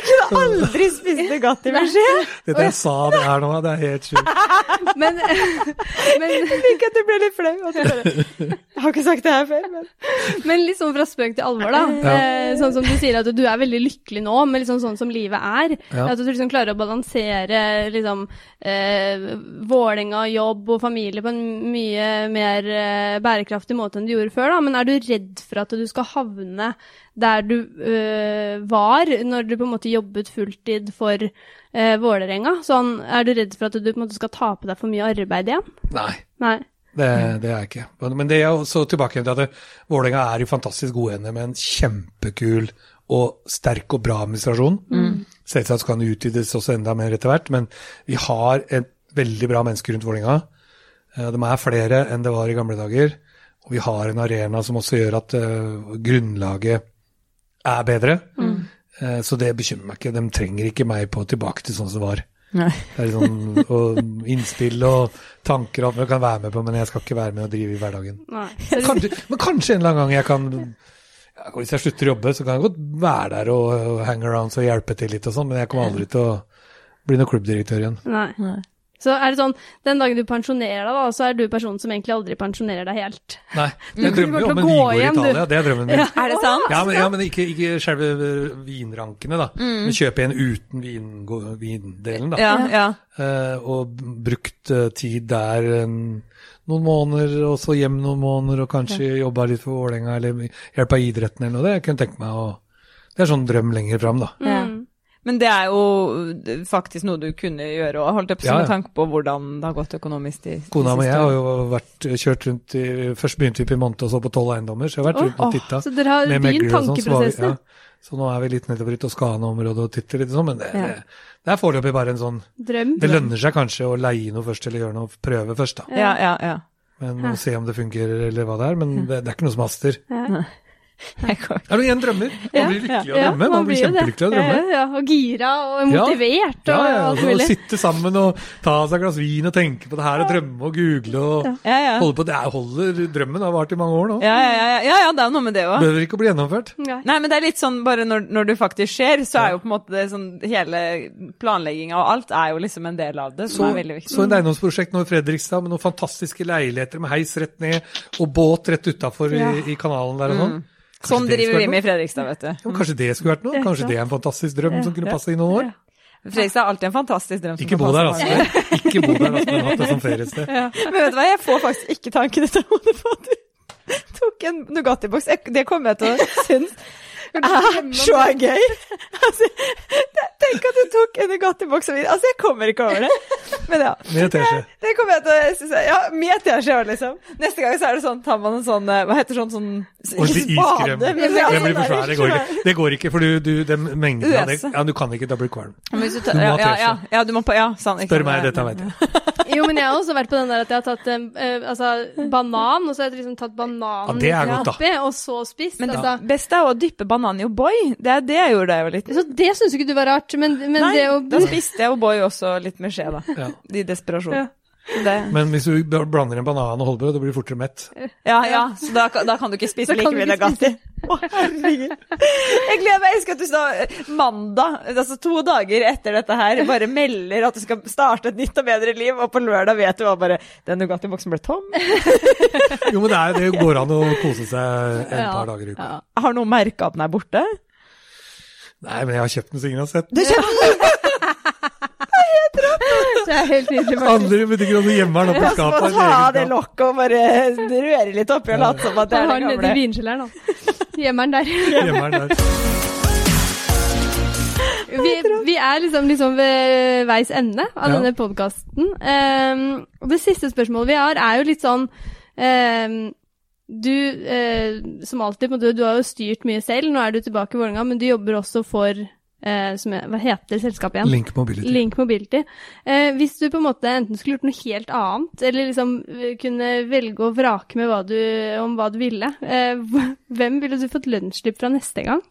Aldri spist Nugatti med skje. Dette jeg sa det her nå, det er helt sjukt. [LAUGHS] Men, men, Jeg liker at du ble litt flau. Jeg har ikke sagt det her før, men men litt sånn fra spøk til alvor, da. Ja. Eh, sånn som du sier at du er veldig lykkelig nå, men liksom sånn som livet er. Ja. At du liksom klarer å balansere liksom eh, Vålerenga, jobb og familie på en mye mer eh, bærekraftig måte enn du gjorde før, da. Men er du redd for at du skal havne der du øh, var når du på en måte jobbet fulltid for eh, Vålerenga? Sånn, er du redd for at du på en måte skal ta på deg for mye arbeid igjen? Nei. Nei. Det, det er jeg ikke. Men- Men det er også tilbake til at det- Vålerenga er i fantastisk gode hender med en kjempekul og sterk og bra administrasjon. Selvsagt kan det utvides også enda mer etter hvert, men vi har et veldig bra menneske rundt Vålerenga. Eh, De er flere enn det var i gamle dager. Og vi har en arena som også gjør at uh, grunnlaget er bedre. Eh, Så det bekymrer meg ikke. De trenger ikke meg på tilbake til sånn som det var. Nei. Det er sånn og innspill og tanker og alt jeg kan være med på, men jeg skal ikke være med og drive i hverdagen. Nei. Kanskje, men kanskje en eller annen gang jeg kan ja, Hvis jeg slutter å jobbe, så kan jeg godt være der og, og hang around og hjelpe til litt og sånn, men jeg kommer aldri til å bli noen klubbdirektør igjen. Nei. Nei. Så er det sånn, den dagen du pensjonerer deg, da, så er du personen som egentlig aldri pensjonerer deg helt. Nei, jeg drømmer jo om en vingård i. Italia, det er drømmen min. Er det sant? Ja, men, ja, men ikke, ikke selve vinrankene, da. Men kjøpe en uten vin, vindelen, da. Ja, ja. Eh, og brukt eh, tid der en, noen måneder, og så hjem noen måneder, og kanskje jobba litt for Vålerenga, eller hjelpa idretten eller noe. Det jeg kunne tenke meg å Det er sånn drøm lenger fram, da. Ja. Men det er jo faktisk noe du kunne gjøre òg, holdt jeg på Ja, ja. med tanke på hvordan det har gått økonomisk de, de Kona og jeg har jo vært kjørt rundt i Først begynte vi på Monte og så på tolv eiendommer, så jeg har vært rundt og titta. Så dere har begynt sånn, tankeprosessen? ja. Så nå er vi litt nedover i Toskana-området og titter litt sånn, men det, Ja. det, det er foreløpig bare en sånn Drøm? Det lønner seg kanskje å leie noe først, eller gjøre noe, prøve først, da. Ja, ja, ja. Men å se om det fungerer, eller hva det er. Men det, det er ikke noe som haster. Ja. [LAUGHS] Jeg. Er du igjen drømmer? Man blir lykkelig av å drømme. Man blir kjempelykkelig av å drømme. Ja, og gira og motivert og alt altså, Å sitte sammen og ta seg et glass vin og tenke på det her og drømme og google og holde på. Det er, holder drømmen har vart i mange år nå. Ja, ja, ja, ja, ja, det er noe med det òg. Behøver ikke å bli gjennomført. Nei. Men det er litt sånn bare når, når det faktisk skjer, så er jo på en måte det sånn Hele planlegginga og alt er jo liksom en del av det, som Så, er veldig viktig. så en eiendomsprosjekt nå i Fredrikstad med noen fantastiske leiligheter med heis rett ned og båt rett utafor i, i kanalen der og sånn. Kanskje Sånn driver vi med i? Fredrikstad, vet du. Ja, kanskje det skulle vært noe? Kanskje det er en fantastisk drøm som kunne Ja. passe i noen år? Fredrikstad er alltid en fantastisk drøm. Ikke bo der, altså. Ikke bo der, altså, men hatt det som [LAUGHS] feriested. Men vet du hva, jeg får faktisk ikke tankene til hodet på at du [LAUGHS] tok en Nugatti-boks. Det kommer jeg til å synes [LAUGHS] er så gøy. [LAUGHS] Altså, tenk at du tok en Nugatti-boks og vin. Altså, jeg kommer ikke over det. Men ja. [LAUGHS] Med teskje. Det kommer jeg til å synes, Ja, med teskje òg, liksom. Neste gang så er det sånn, tar man en sånn eh, Hva heter sånn sånn Ordentlig iskrem. men blir for svært svær. Det går ikke, det går ikke for du, du, den mengden av det Ja, du kan ikke, da blir du kvalm. Du må ja, ha teskje. ja, ja, du må på Ja, sånn. Spør meg, dette vet jeg. Jo, men jeg har også vært på den der at jeg har tatt eh, altså, banan, og så har jeg liksom tatt bananen Ja, oppi, og så spist. Men det altså. beste er å dyppe banan i O'boy. Det er det jeg gjorde da jeg var liten. Så det syns ikke du var rart, men, men Nei, det å da spiste jeg O'boy også litt med skje, da. Ja. I desperasjon. Ja. Det. Men hvis du blander en banan og holder på, da blir du fortere mett. Ja, ja, så da, kan- da kan du ikke spise like mye ikke Å, herregud. Jeg gleder meg. Jeg elsker at du sa eh, mandag, altså to dager etter dette her, bare melder at du skal starte et nytt og bedre liv, og på lørdag vet du hva bare Den Nugatti-boksen ble tom. Jo, men det, er, det går an å kose seg en Ja. par dager i uka. Ja. Har noen merka at den er borte? Nei, men jeg har kjøpt den så ingen har sett. Du kjøpte [LAUGHS] Det er helt nydelig. Andre butikker også gjemmer den oppi skapet. Må en ta av det lokket og bare røre litt oppi og late som at det er den den nedi gamle. vinkjelleren, da. Gjemmeren der. [LAUGHS] Gjemmeren der. Vi, vi er liksom, liksom ved veis ende av Ja. denne podkasten. og det siste spørsmålet vi har, er jo litt sånn um, Du, uh, som alltid, du, du har jo styrt mye selv. Nå er du tilbake i Vålerenga, men du jobber også for eh, som Hva heter selskapet igjen? Link Mobility. Link Mobility. Eh, hvis du på en måte enten skulle gjort noe helt annet, eller liksom eh, kunne velge og vrake med hva du, om hva du ville, eh, [LAUGHS] hvem ville du fått lønnsslipp fra neste gang?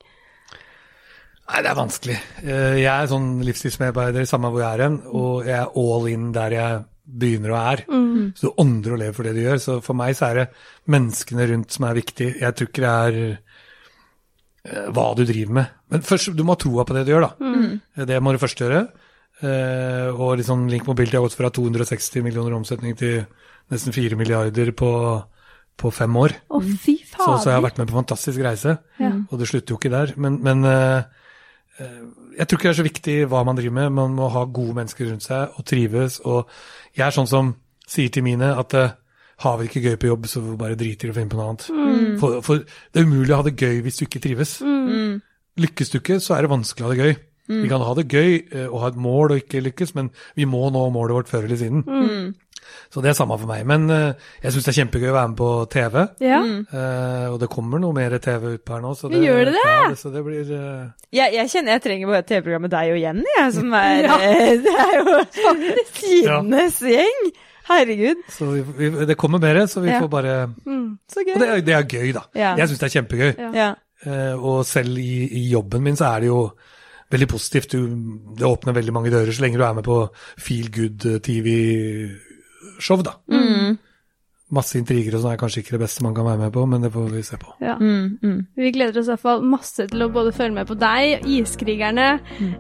Nei, det er vanskelig. Eh, Jeg er sånn livsstilsmedarbeider, samme hvor jeg er hen, og jeg er all in der jeg begynner og er. Så du ånder og lever for det du gjør. Så for meg så er det menneskene rundt som er viktig. Jeg tror ikke det er hva du driver med. Men først, du må ha troa på det du gjør, da. Det må du først gjøre. Eh, og liksom Link Mobility har gått fra 260 millioner omsetning til nesten 4 milliarder på, på fem år. Oh, fy Så, så jeg har vært med på en fantastisk reise, Ja. og det slutter jo ikke der. Men, men eh, eh, jeg tror ikke det er så viktig hva man driver med. Man må ha gode mennesker rundt seg og trives. Og jeg er sånn som sier til mine at eh, har vi det ikke gøy på jobb, så bare driter i å finne på noe annet. For, for det er umulig å ha det gøy hvis du ikke trives. Lykkes du ikke, så er det vanskelig å ha det gøy. Vi kan ha det gøy eh, og ha et mål og ikke lykkes, men vi må nå målet vårt før eller siden. Så det er samme for meg. Men uh, jeg syns det er kjempegøy å være med på TV. Ja. Uh, og det kommer noe mer TV ut på her nå. Så Gjør det det? Ja, så det blir uh... Jeg, jeg kjenner jeg trenger bare TV-programmet deg og Jenny, jeg, som er [LAUGHS] Ja. eh, [LAUGHS] Det er jo tidenes gjeng. Herregud, Så vi, vi, det kommer mer, så vi Ja. får bare så gøy. Og det, er- det er gøy, da. Ja. Jeg syns det er kjempegøy. Ja. Eh, og selv i, i jobben min så er det jo veldig positivt. Du, det åpner veldig mange dører så lenge du er med på Feel Good eh, TV-show, da. Mm. Masse intriger og sånn er kanskje ikke det beste man kan være med på, men det får vi se på. Ja. Mm, mm. Vi gleder oss i hvert fall masse til å både følge med på deg, Iskrigerne,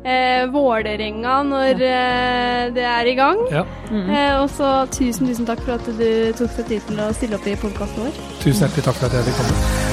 eh, Vålerenga når eh, det er i gang. Ja. Eh, og så tusen, tusen takk for at du tok deg tid til å stille opp i podkasten vår. Tusen hjertelig takk for at jeg fikk komme.